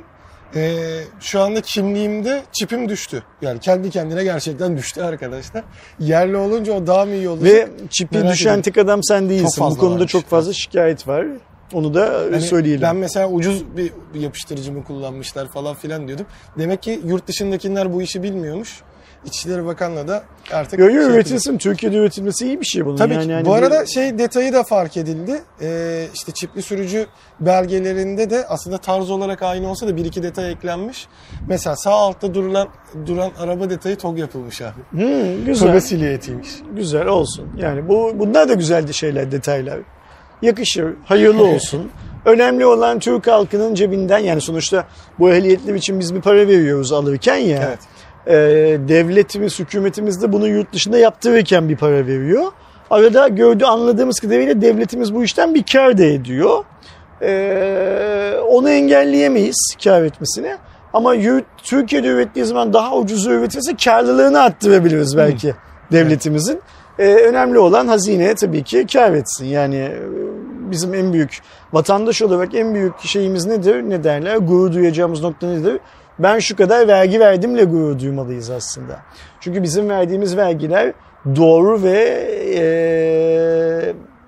e, şu anda kimliğimde çipim düştü. Yani kendi kendine gerçekten düştü arkadaşlar. Yerli olunca o daha mı iyi olacak? Ve çipi Merak düşen ediyorum. tek adam sen değilsin. Bu konuda çok fazla şikayet var. Onu da Hani söyleyelim. Ben mesela ucuz bir bir yapıştırıcı mı kullanmışlar falan filan diyordum. Demek ki yurt dışındakiler bu işi bilmiyormuş. İçişleri Bakanlığı da artık... Yo yo şey üretilsin. Türkiye'de üretilmesi iyi bir şey bunun. Tabii yani, ki. hani bu bir- arada şey detayı da fark edildi. Ee, işte çipli sürücü belgelerinde de aslında tarz olarak aynı olsa da bir iki detay eklenmiş. Mesela sağ altta durulan duran araba detayı TOG yapılmış abi. Hmm, güzel. Toga silüetiymiş. Güzel olsun. Yani bu bunlar da güzel şeyler, detaylar. Yakışır, hayırlı olsun. Önemli olan Türk halkının cebinden yani sonuçta bu ehliyetler için biz bir para veriyoruz alırken ya. Evet. E, devletimiz, hükümetimiz de bunu yurt dışında yaptırırken bir para veriyor. Arada gördüğü anladığımız kadarıyla devletimiz bu işten bir kar da ediyor. E, onu engelleyemeyiz kar etmesini. Ama Türkiye'de ürettiği zaman daha ucuz üretilirse karlılığını arttırabiliriz belki devletimizin. E, önemli olan hazine tabii ki kar etsin. Yani e, bizim en büyük vatandaş olarak en büyük şeyimiz nedir? Ne derler? Gurur duyacağımız nokta nedir? Ben şu kadar vergi verdimle gurur duymalıyız aslında. Çünkü bizim verdiğimiz vergiler doğru ve e,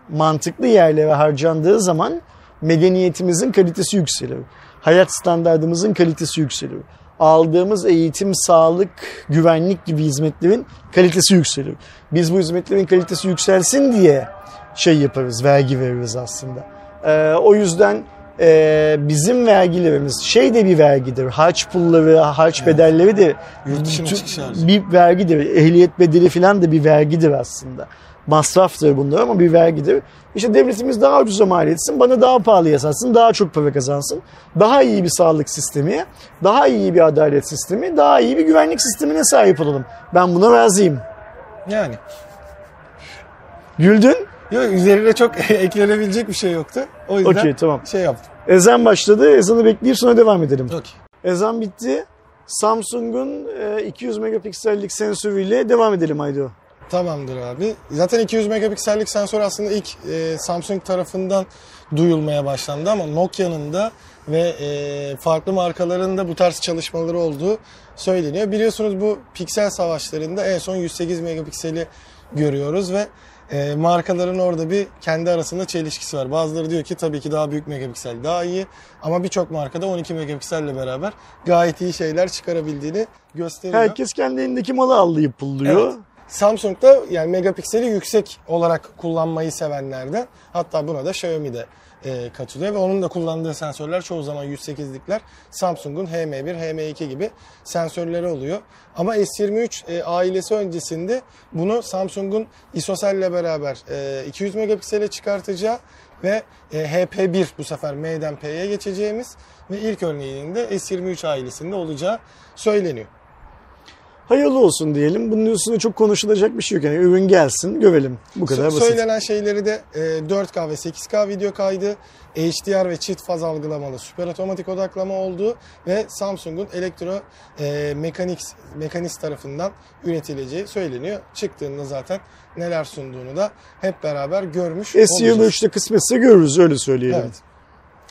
mantıklı yerlere harcandığı zaman medeniyetimizin kalitesi yükselir. Hayat standartımızın kalitesi yükselir. Aldığımız eğitim, sağlık, güvenlik gibi hizmetlerin kalitesi yükselir. Biz bu hizmetlerin kalitesi yükselsin diye şey yaparız, vergi veririz aslında. Ee, o yüzden e, bizim vergilerimiz şey de bir vergidir. Harç pulları, harç bedelleri de Yurt dışına tü- çıkış harcı. bir vergidir. Ehliyet bedeli falan da bir vergidir aslında. Masraftır bunlar ama bir vergidir. İşte devletimiz daha ucuza mal etsin, bana daha pahalıya satsın, daha çok para kazansın. Daha iyi bir sağlık sistemi, daha iyi bir adalet sistemi, daha iyi bir güvenlik sistemine sahip olalım. Ben buna razıyım. Yani. Güldün? Yok üzerine çok eklenebilecek bir şey yoktu. O yüzden Okey tamam. şey yaptım. Ezan başladı. Ezanı bekleyip sonra devam edelim. Okey. Ezan bitti. Samsung'un e, 200 megapiksellik sensörüyle devam edelim Aydo. Tamamdır abi. Zaten 200 megapiksellik sensör aslında ilk e, Samsung tarafından duyulmaya başlandı ama Nokia'nın da ve e, farklı markaların da bu tarz çalışmaları olduğu söyleniyor. Biliyorsunuz bu piksel savaşlarında en son 108 megapikseli görüyoruz ve e, markaların orada bir kendi arasında çelişkisi var. Bazıları diyor ki tabii ki daha büyük megapiksel daha iyi ama birçok markada 12 megapikselle beraber gayet iyi şeyler çıkarabildiğini gösteriyor. Herkes kendi elindeki malı allayıp pulluyor. Evet. Samsung da yani megapikseli yüksek olarak kullanmayı sevenlerden. Hatta buna da Xiaomi de e, katılıyor ve onun da kullandığı sensörler çoğu zaman 108'likler Samsung'un HM1, HM2 gibi sensörleri oluyor. Ama S23 e, ailesi öncesinde bunu Samsung'un ISOCELL ile beraber e, 200 megapiksele çıkartacağı ve e, HP1 bu sefer M'den P'ye geçeceğimiz ve ilk örneğinin de S23 ailesinde olacağı söyleniyor. Hayırlı olsun diyelim. Bunun üstüne çok konuşulacak bir şey yok. Yani ürün gelsin, görelim. Bu kadar basit. Söylenen şeyleri de e, 4K ve 8K video kaydı, HDR ve çift faz algılamalı süper otomatik odaklama olduğu ve Samsung'un elektro e, mekaniks, mekaniks tarafından üretileceği söyleniyor. Çıktığında zaten neler sunduğunu da hep beraber görmüş olacağız. S23'te kısmetse görürüz öyle söyleyelim. Evet.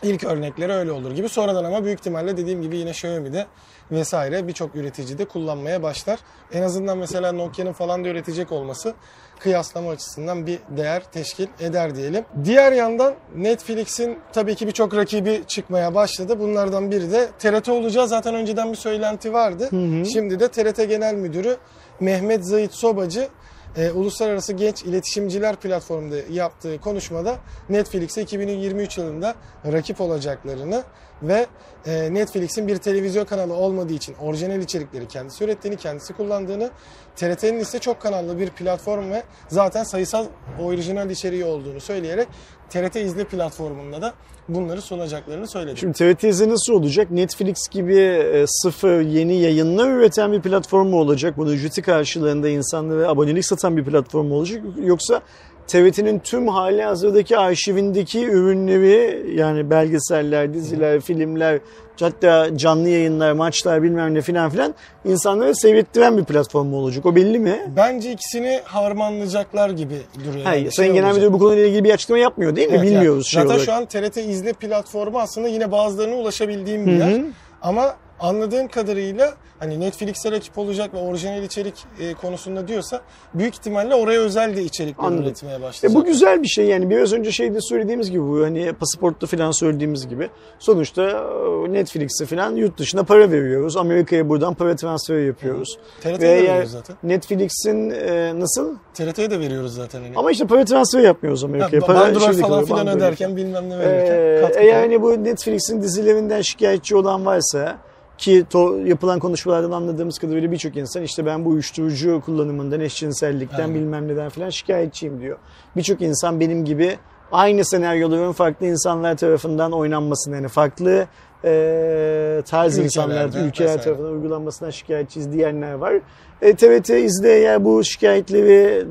İlk örnekleri öyle olur gibi. Sonradan ama büyük ihtimalle dediğim gibi yine Xiaomi'de vesaire birçok üretici de kullanmaya başlar. En azından mesela Nokia'nın falan da üretecek olması kıyaslama açısından bir değer teşkil eder diyelim. Diğer yandan Netflix'in tabii ki birçok rakibi çıkmaya başladı. Bunlardan biri de TRT olacağı zaten önceden bir söylenti vardı. Şimdi de TRT Genel Müdürü Mehmet Zahit Sobacı e, Uluslararası Genç İletişimciler Platformu'nda yaptığı konuşmada Netflix'e 2023 yılında rakip olacaklarını ve e, Netflix'in bir televizyon kanalı olmadığı için orijinal içerikleri kendisi ürettiğini, kendisi kullandığını, TRT'nin ise çok kanallı bir platform ve zaten sayısal orijinal içeriği olduğunu söyleyerek TRT izle platformunda da bunları sunacaklarını söyledi. Şimdi TRT izle nasıl olacak? Netflix gibi e, sıfır yeni yayınlar üreten bir platform mu olacak? Bunu ücreti karşılığında insanlara abonelik satan bir platform mu olacak? Yoksa TRT'nin tüm hali hazırdaki arşivindeki ürünleri yani belgeseller, diziler, filmler, hatta canlı yayınlar, maçlar bilmem ne filan filan insanlara seyrettiren bir platform olacak. O belli mi? Bence ikisini harmanlayacaklar gibi duruyor. Hayır, Yani Sayın şey Genel olacak. Müdür bu konuyla ilgili bir açıklama yapmıyor değil mi? Evet, Bilmiyoruz yani şey Zaten olarak. şu an TRT izle platformu aslında yine bazılarına ulaşabildiğim bir Hı hı. yer. Ama anladığım kadarıyla hani Netflix'e rakip olacak ve orijinal içerik e, konusunda diyorsa büyük ihtimalle oraya özel de içerikler Anladım. üretmeye E başlayacak. bu güzel bir şey yani biraz önce şeyde söylediğimiz gibi bu hani pasaportta falan söylediğimiz gibi sonuçta e, Netflix'e falan yurt dışına para veriyoruz. Amerika'ya buradan para transferi yapıyoruz. TRT'ye de veriyoruz zaten. Netflix'in e, nasıl? TRT'ye de veriyoruz zaten. Hani. Ama işte para transferi yapmıyoruz Ha, Amerika'ya. ba- Para bandrol falan filan öderken bilmem ne Ee, verirken. eğer falan. hani bu Netflix'in dizilerinden şikayetçi olan varsa ki to, yapılan konuşmalardan anladığımız kadarıyla birçok insan işte ben bu uyuşturucu kullanımından, eşcinsellikten Aynen. bilmem neden falan şikayetçiyim diyor. Birçok insan benim gibi aynı senaryoların farklı insanlar tarafından oynanmasını yani farklı e, tarz insanlar, ülkeler vesaire. tarafından uygulanmasından şikayetçiyiz diyenler var. E, TRT izle eğer bu şikayetleri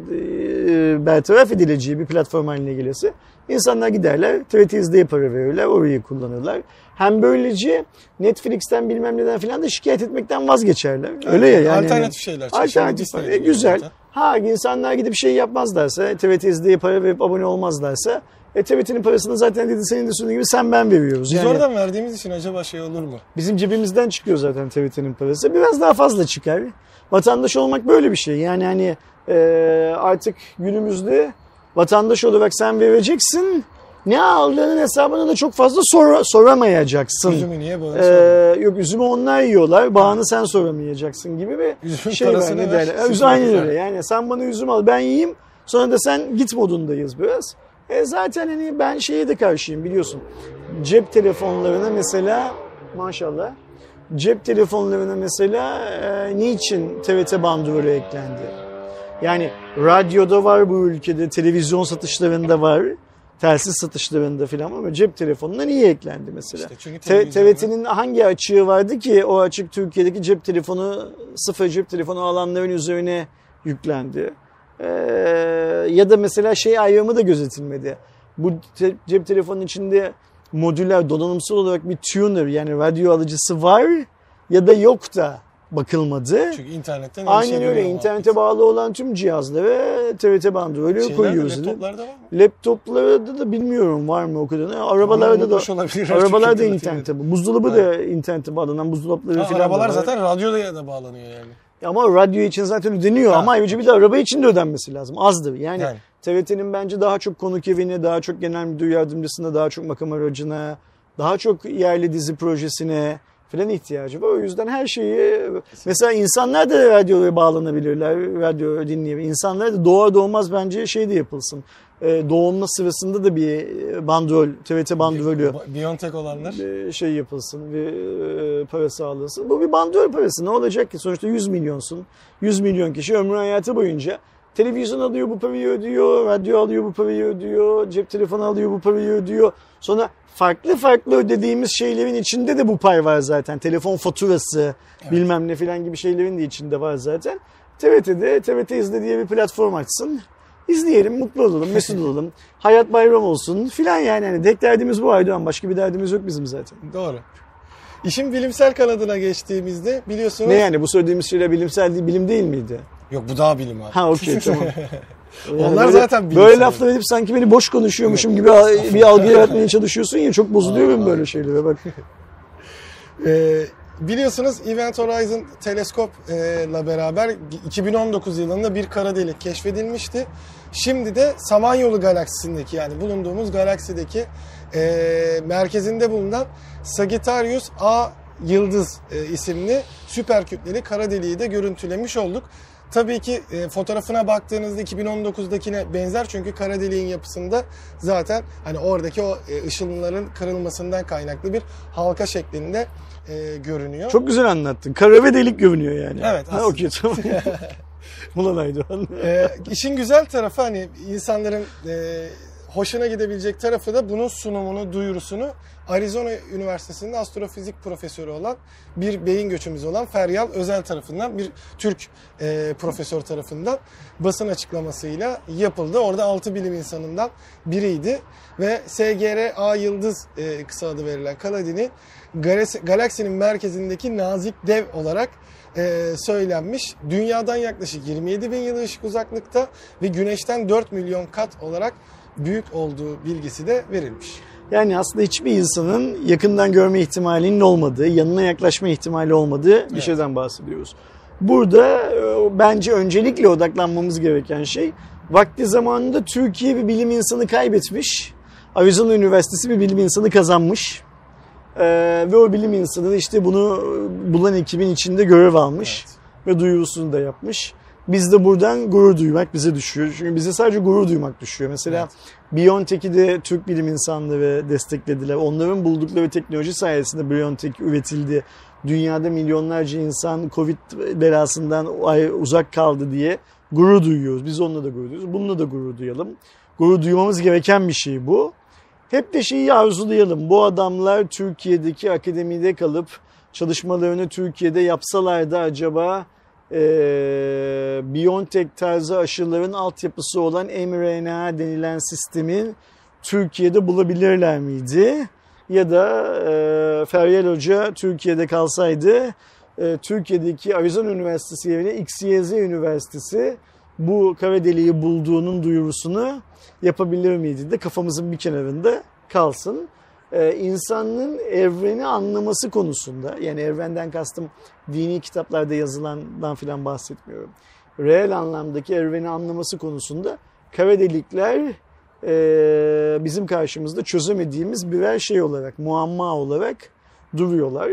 e, bertaraf edileceği bir platform haline gelirse insanlar giderler TRT izleye para verirler orayı kullanırlar. Hem böylece Netflix'ten bilmem neden filan da şikayet etmekten vazgeçerler. Öyle ya yani. Alternatif şeyler. Şimdi Alternatif. E, güzel. zaten. Ha insanlar gidip şey yapmazlarsa, TRT izleye para verip abone olmazlarsa e, TRT'nin parasını zaten dedi senin de söylediğin gibi sen ben veriyoruz. Biz Yani oradan verdiğimiz için acaba şey olur mu? Bizim cebimizden çıkıyor zaten TRT'nin parası. Biraz daha fazla çıkar. Vatandaş olmak böyle bir şey. Yani hani e, artık günümüzde vatandaş olarak sen vereceksin. Ne aldığının hesabını da çok fazla sor- soramayacaksın. Üzümü niye böyle Ee, yok üzümü onlar yiyorlar. Bağını sen soramayacaksın gibi bir Üzümün şey var. Ne derler? Üzüm aynen öyle. Yani sen bana üzüm al ben yiyeyim. Sonra da sen git modundayız biraz. E zaten hani ben şeye de karşıyım biliyorsun. Cep telefonlarına mesela maşallah cep telefonlarına mesela e, niçin TRT bandrolü eklendi? Yani radyoda var bu ülkede, televizyon satışlarında var, telsiz satışlarında filan ama cep telefonuna niye eklendi mesela? İşte Te- TRT'nin hangi açığı vardı ki o açık Türkiye'deki cep telefonu sıfır cep telefonu alanların üzerine yüklendi? Ee, ya da mesela şey ayrımı da gözetilmedi. Bu te- cep telefonunun içinde modüler donanımsal olarak bir tuner yani radyo alıcısı var ya da yok da bakılmadı. Çünkü internetten Aynen öyle. İnternete bağlı olan tüm cihazlara TRT bandrolü Şeylerde, koyuyoruz. laptoplarda var mı? Laptoplarda da bilmiyorum var mı o kadar. Arabalarda da arabalar da internete. Buzdolabı da internete bağlanan buzdolapları Ha, falan arabalar var. zaten radyoya da bağlanıyor yani. Ama radyo için zaten ödeniyor Ha. ama ayrıca bir de araba için de ödenmesi lazım. Azdır. Yani, Yani. TRT'nin bence daha çok konuk evine, daha çok genel müdür yardımcısına, daha çok makam aracına, daha çok yerli dizi projesine falan ihtiyacı var. O yüzden her şeyi mesela insanlar da radyoya bağlanabilirler, radyo dinleyebilir. İnsanlar da doğar doğmaz bence şey de yapılsın. Ee, Doğumla sırasında da bir bandrol, TRT bandrolü Ba- Biontech olanlar. e, şey yapılsın ve e, para sağlasın. Bu bir bandrol parası. Ne olacak ki? Sonuçta 100 milyonsun. 100 milyon kişi ömrü hayatı boyunca televizyon alıyor bu parayı ödüyor, radyo alıyor bu parayı ödüyor, cep telefonu alıyor bu parayı ödüyor. Sonra farklı farklı ödediğimiz şeylerin içinde de bu pay var zaten. Telefon faturası, bilmem ne filan gibi şeylerin de içinde var zaten. TRT'de TRT izle diye bir platform açsın. İzleyelim, mutlu olalım, mesut olalım. Hayat bayram olsun filan yani. yani. Tek derdimiz bu Aydoğan. Başka bir derdimiz yok bizim zaten. Doğru. İşin bilimsel kanadına geçtiğimizde biliyorsunuz... Ne yani bu söylediğimiz şeyler bilimsel değil, bilim değil miydi? Yok bu daha bilim abi. Ha okey tamam. Yani Onlar böyle- zaten bilimsel. Böyle laflar edip sanki beni boş konuşuyormuşum gibi bir algı yaratmaya çalışıyorsun ya çok bozuluyorum böyle şeylere bak. Ee, biliyorsunuz Event Horizon teleskop e, beraber 2019 yılında bir kara delik keşfedilmişti. Şimdi de Samanyolu galaksisindeki yani bulunduğumuz galaksideki e, merkezinde bulunan Sagittarius A yıldız e, isimli süper kütleli kara deliği de görüntülemiş olduk. Tabii ki e, fotoğrafına baktığınızda 2019'dakine benzer çünkü kara deliğin yapısında zaten hani oradaki o e, ışınların kırılmasından kaynaklı bir halka şeklinde e, görünüyor. Çok güzel anlattın. Kara ve delik görünüyor yani. Evet, Ha okey tamam. Ulan Aydoğan. E, işin güzel tarafı hani insanların e, hoşuna gidebilecek tarafı da bunun sunumunu, duyurusunu Arizona Üniversitesi'nde astrofizik profesörü olan bir beyin göçümüz olan Feryal Özel tarafından bir Türk e, profesör tarafından basın açıklamasıyla yapıldı. Orada 6 bilim insanından biriydi ve SGR A Yıldız e, kısa adı verilen Kaladin'i galaksinin merkezindeki nazik dev olarak e, söylenmiş. Dünyadan yaklaşık 27 bin yıl ışık uzaklıkta ve güneşten 4 milyon kat olarak büyük olduğu bilgisi de verilmiş. Yani aslında hiçbir insanın yakından görme ihtimalinin olmadığı, yanına yaklaşma ihtimali olmadığı bir evet. şeyden bahsediyoruz. Burada e, bence öncelikle odaklanmamız gereken şey vakti zamanında Türkiye bir bilim insanı kaybetmiş. Arizona Üniversitesi bir bilim insanı kazanmış. Ee, ve o bilim insanı işte bunu bulan ekibin içinde görev almış evet. ve duyurusunu da yapmış. Biz de buradan gurur duymak bize düşüyor. Çünkü bize sadece gurur duymak düşüyor. Mesela evet. BioNTech'i de Türk bilim insanları desteklediler. Onların buldukları teknoloji sayesinde BioNTech üretildi. Dünyada milyonlarca insan Covid belasından uzak kaldı diye gurur duyuyoruz. Biz onunla da gurur duyuyoruz. Bununla da gurur duyalım. Gurur duymamız gereken bir şey bu. Hep de şeyi arzulayalım. Bu adamlar Türkiye'deki akademide kalıp çalışmalarını Türkiye'de yapsalar da acaba e, BioNTech tarzı aşıların altyapısı olan mRNA denilen sistemin Türkiye'de bulabilirler miydi? Ya da e, Feryal Hoca Türkiye'de kalsaydı e, Türkiye'deki Arizona Üniversitesi yerine XYZ Üniversitesi bu kara deliği bulduğunun duyurusunu yapabilir miydi de kafamızın bir kenarında kalsın. Ee, insanın evreni anlaması konusunda yani evrenden kastım dini kitaplarda yazılandan filan bahsetmiyorum. Reel anlamdaki evreni anlaması konusunda kara delikler e, bizim karşımızda çözemediğimiz birer şey olarak, muamma olarak duruyorlar.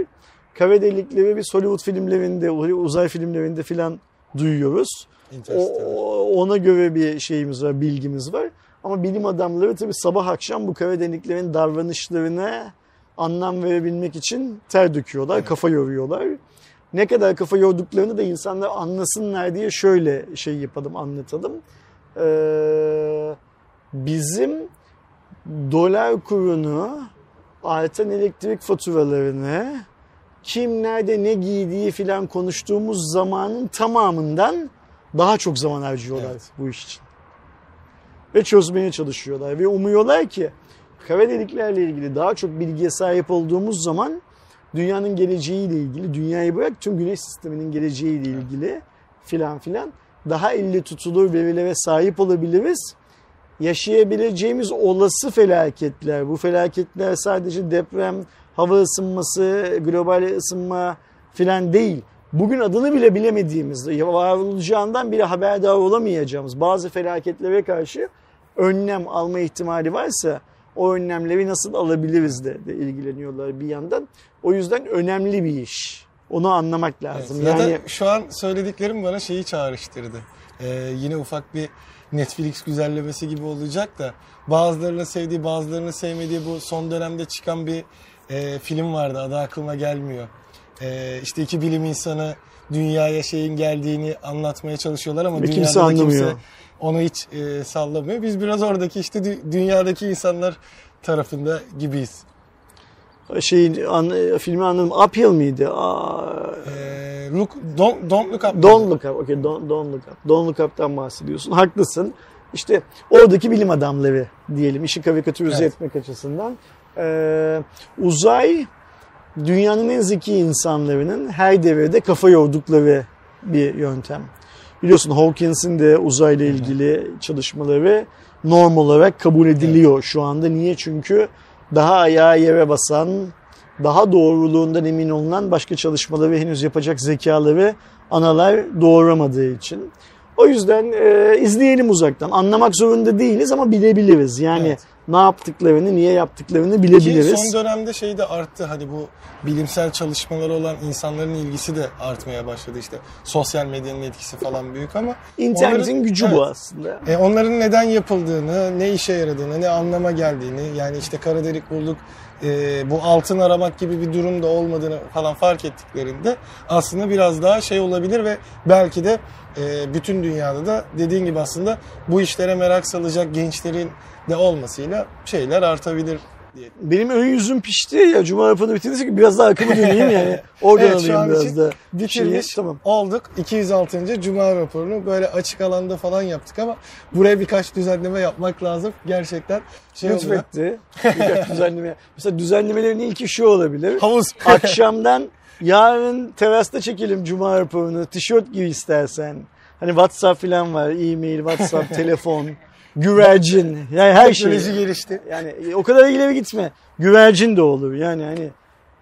Kara delikleri bir Hollywood filmlerinde, uzay filmlerinde filan duyuyoruz. O, ona göre bir şeyimiz var, bilgimiz var. Ama bilim adamları tabii sabah akşam bu kara deliklerin davranışlarına anlam verebilmek için ter döküyorlar, evet. kafa yoruyorlar. Ne kadar kafa yorduklarını da insanlar anlasınlar diye şöyle şey yapalım, anlatalım. Ee, bizim dolar kurunu, artan elektrik faturalarını, kim nerede ne giydiği filan konuştuğumuz zamanın tamamından daha çok zaman harcıyorlar evet. bu iş için. Ve çözmeye çalışıyorlar ve umuyorlar ki kara deliklerle ilgili daha çok bilgiye sahip olduğumuz zaman dünyanın geleceğiyle ilgili, dünyayı bırak tüm güneş sisteminin geleceğiyle ilgili filan filan daha elle tutulur verilere sahip olabiliriz. Yaşayabileceğimiz olası felaketler, bu felaketler sadece deprem, hava ısınması, global ısınma filan değil bugün adını bile bilemediğimiz, var olacağından bile haberdar olamayacağımız bazı felaketlere karşı önlem alma ihtimali varsa o önlemleri nasıl alabiliriz de, de ilgileniyorlar bir yandan. O yüzden önemli bir iş. Onu anlamak lazım. Evet, yani şu an söylediklerim bana şeyi çağrıştırdı. Ee, yine ufak bir Netflix güzellemesi gibi olacak da bazılarının sevdiği bazılarının sevmediği bu son dönemde çıkan bir e, film vardı adı aklıma gelmiyor e, işte iki bilim insanı dünyaya şeyin geldiğini anlatmaya çalışıyorlar ama Ve dünyada kimse anlamıyor. kimse onu hiç e, sallamıyor. Biz biraz oradaki işte dünyadaki insanlar tarafında gibiyiz. Şeyin an, filmi anladım. Uphill miydi? Ee, look, don't, don't Look Up. Don't Look Up. Okay, don't, don't Look Up. Don't Look Up'tan bahsediyorsun. Haklısın. İşte oradaki bilim adamları diyelim işi karikatürize evet. etmek açısından. Ee, uzay dünyanın en zeki insanlarının her devrede kafa yordukları bir yöntem. Biliyorsun Hawkins'in de uzayla ilgili çalışmaları norm olarak kabul ediliyor şu anda. Niye? Çünkü daha ayağı yere basan, daha doğruluğundan emin olunan başka çalışmaları henüz yapacak zekaları analar doğuramadığı için. O yüzden e, izleyelim uzaktan. Anlamak zorunda değiliz ama bilebiliriz. Yani evet ne yaptıklarını, niye yaptıklarını bilebiliriz. Ki son dönemde şey de arttı. Hadi bu bilimsel çalışmaları olan insanların ilgisi de artmaya başladı. İşte sosyal medyanın etkisi falan büyük ama internetin onların, gücü evet, bu aslında. E, onların neden yapıldığını, ne işe yaradığını, ne anlama geldiğini yani işte kara delik bulduk e, bu altın aramak gibi bir durum da olmadığını falan fark ettiklerinde aslında biraz daha şey olabilir ve belki de e, bütün dünyada da dediğin gibi aslında bu işlere merak salacak gençlerin de olmasıyla şeyler artabilir diye. Benim ön yüzüm pişti ya Cuma raporunu bitirdiyse ki biraz daha akımı döneyim yani. Oradan Evet, alayım biraz da. Bitirmiş Şeyi, tamam. olduk. 206. Cuma raporunu böyle açık alanda falan yaptık ama buraya birkaç düzenleme yapmak lazım. Gerçekten şey. Lütfetti. Birkaç düzenleme. Mesela düzenlemelerin ilki şu olabilir. Havuz. Akşamdan yarın terasta çekelim Cuma raporunu. Tişört giy istersen. Hani WhatsApp falan var. E-mail, WhatsApp, telefon, güvercin. Yani her şey. Teknoloji gelişti. Yani o kadar ileri gitme. Güvercin de olur. Yani hani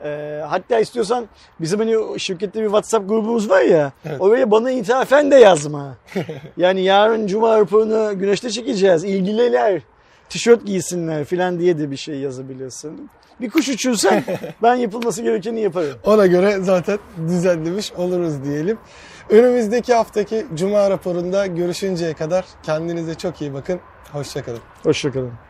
e, hatta istiyorsan bizim hani şirkette bir WhatsApp grubumuz var ya. Evet. Oraya bana ithafen de yazma. yani yarın Cuma raporunu güneşte çekeceğiz. İlgililer tişört giysinler falan diye de bir şey yazabilirsin. Bir kuş uçursan ben yapılması gerekeni yaparım. Ona göre zaten düzenlemiş oluruz diyelim. Önümüzdeki haftaki Cuma raporunda görüşünceye kadar kendinize çok iyi bakın. Hoşçakalın. Hoşçakalın.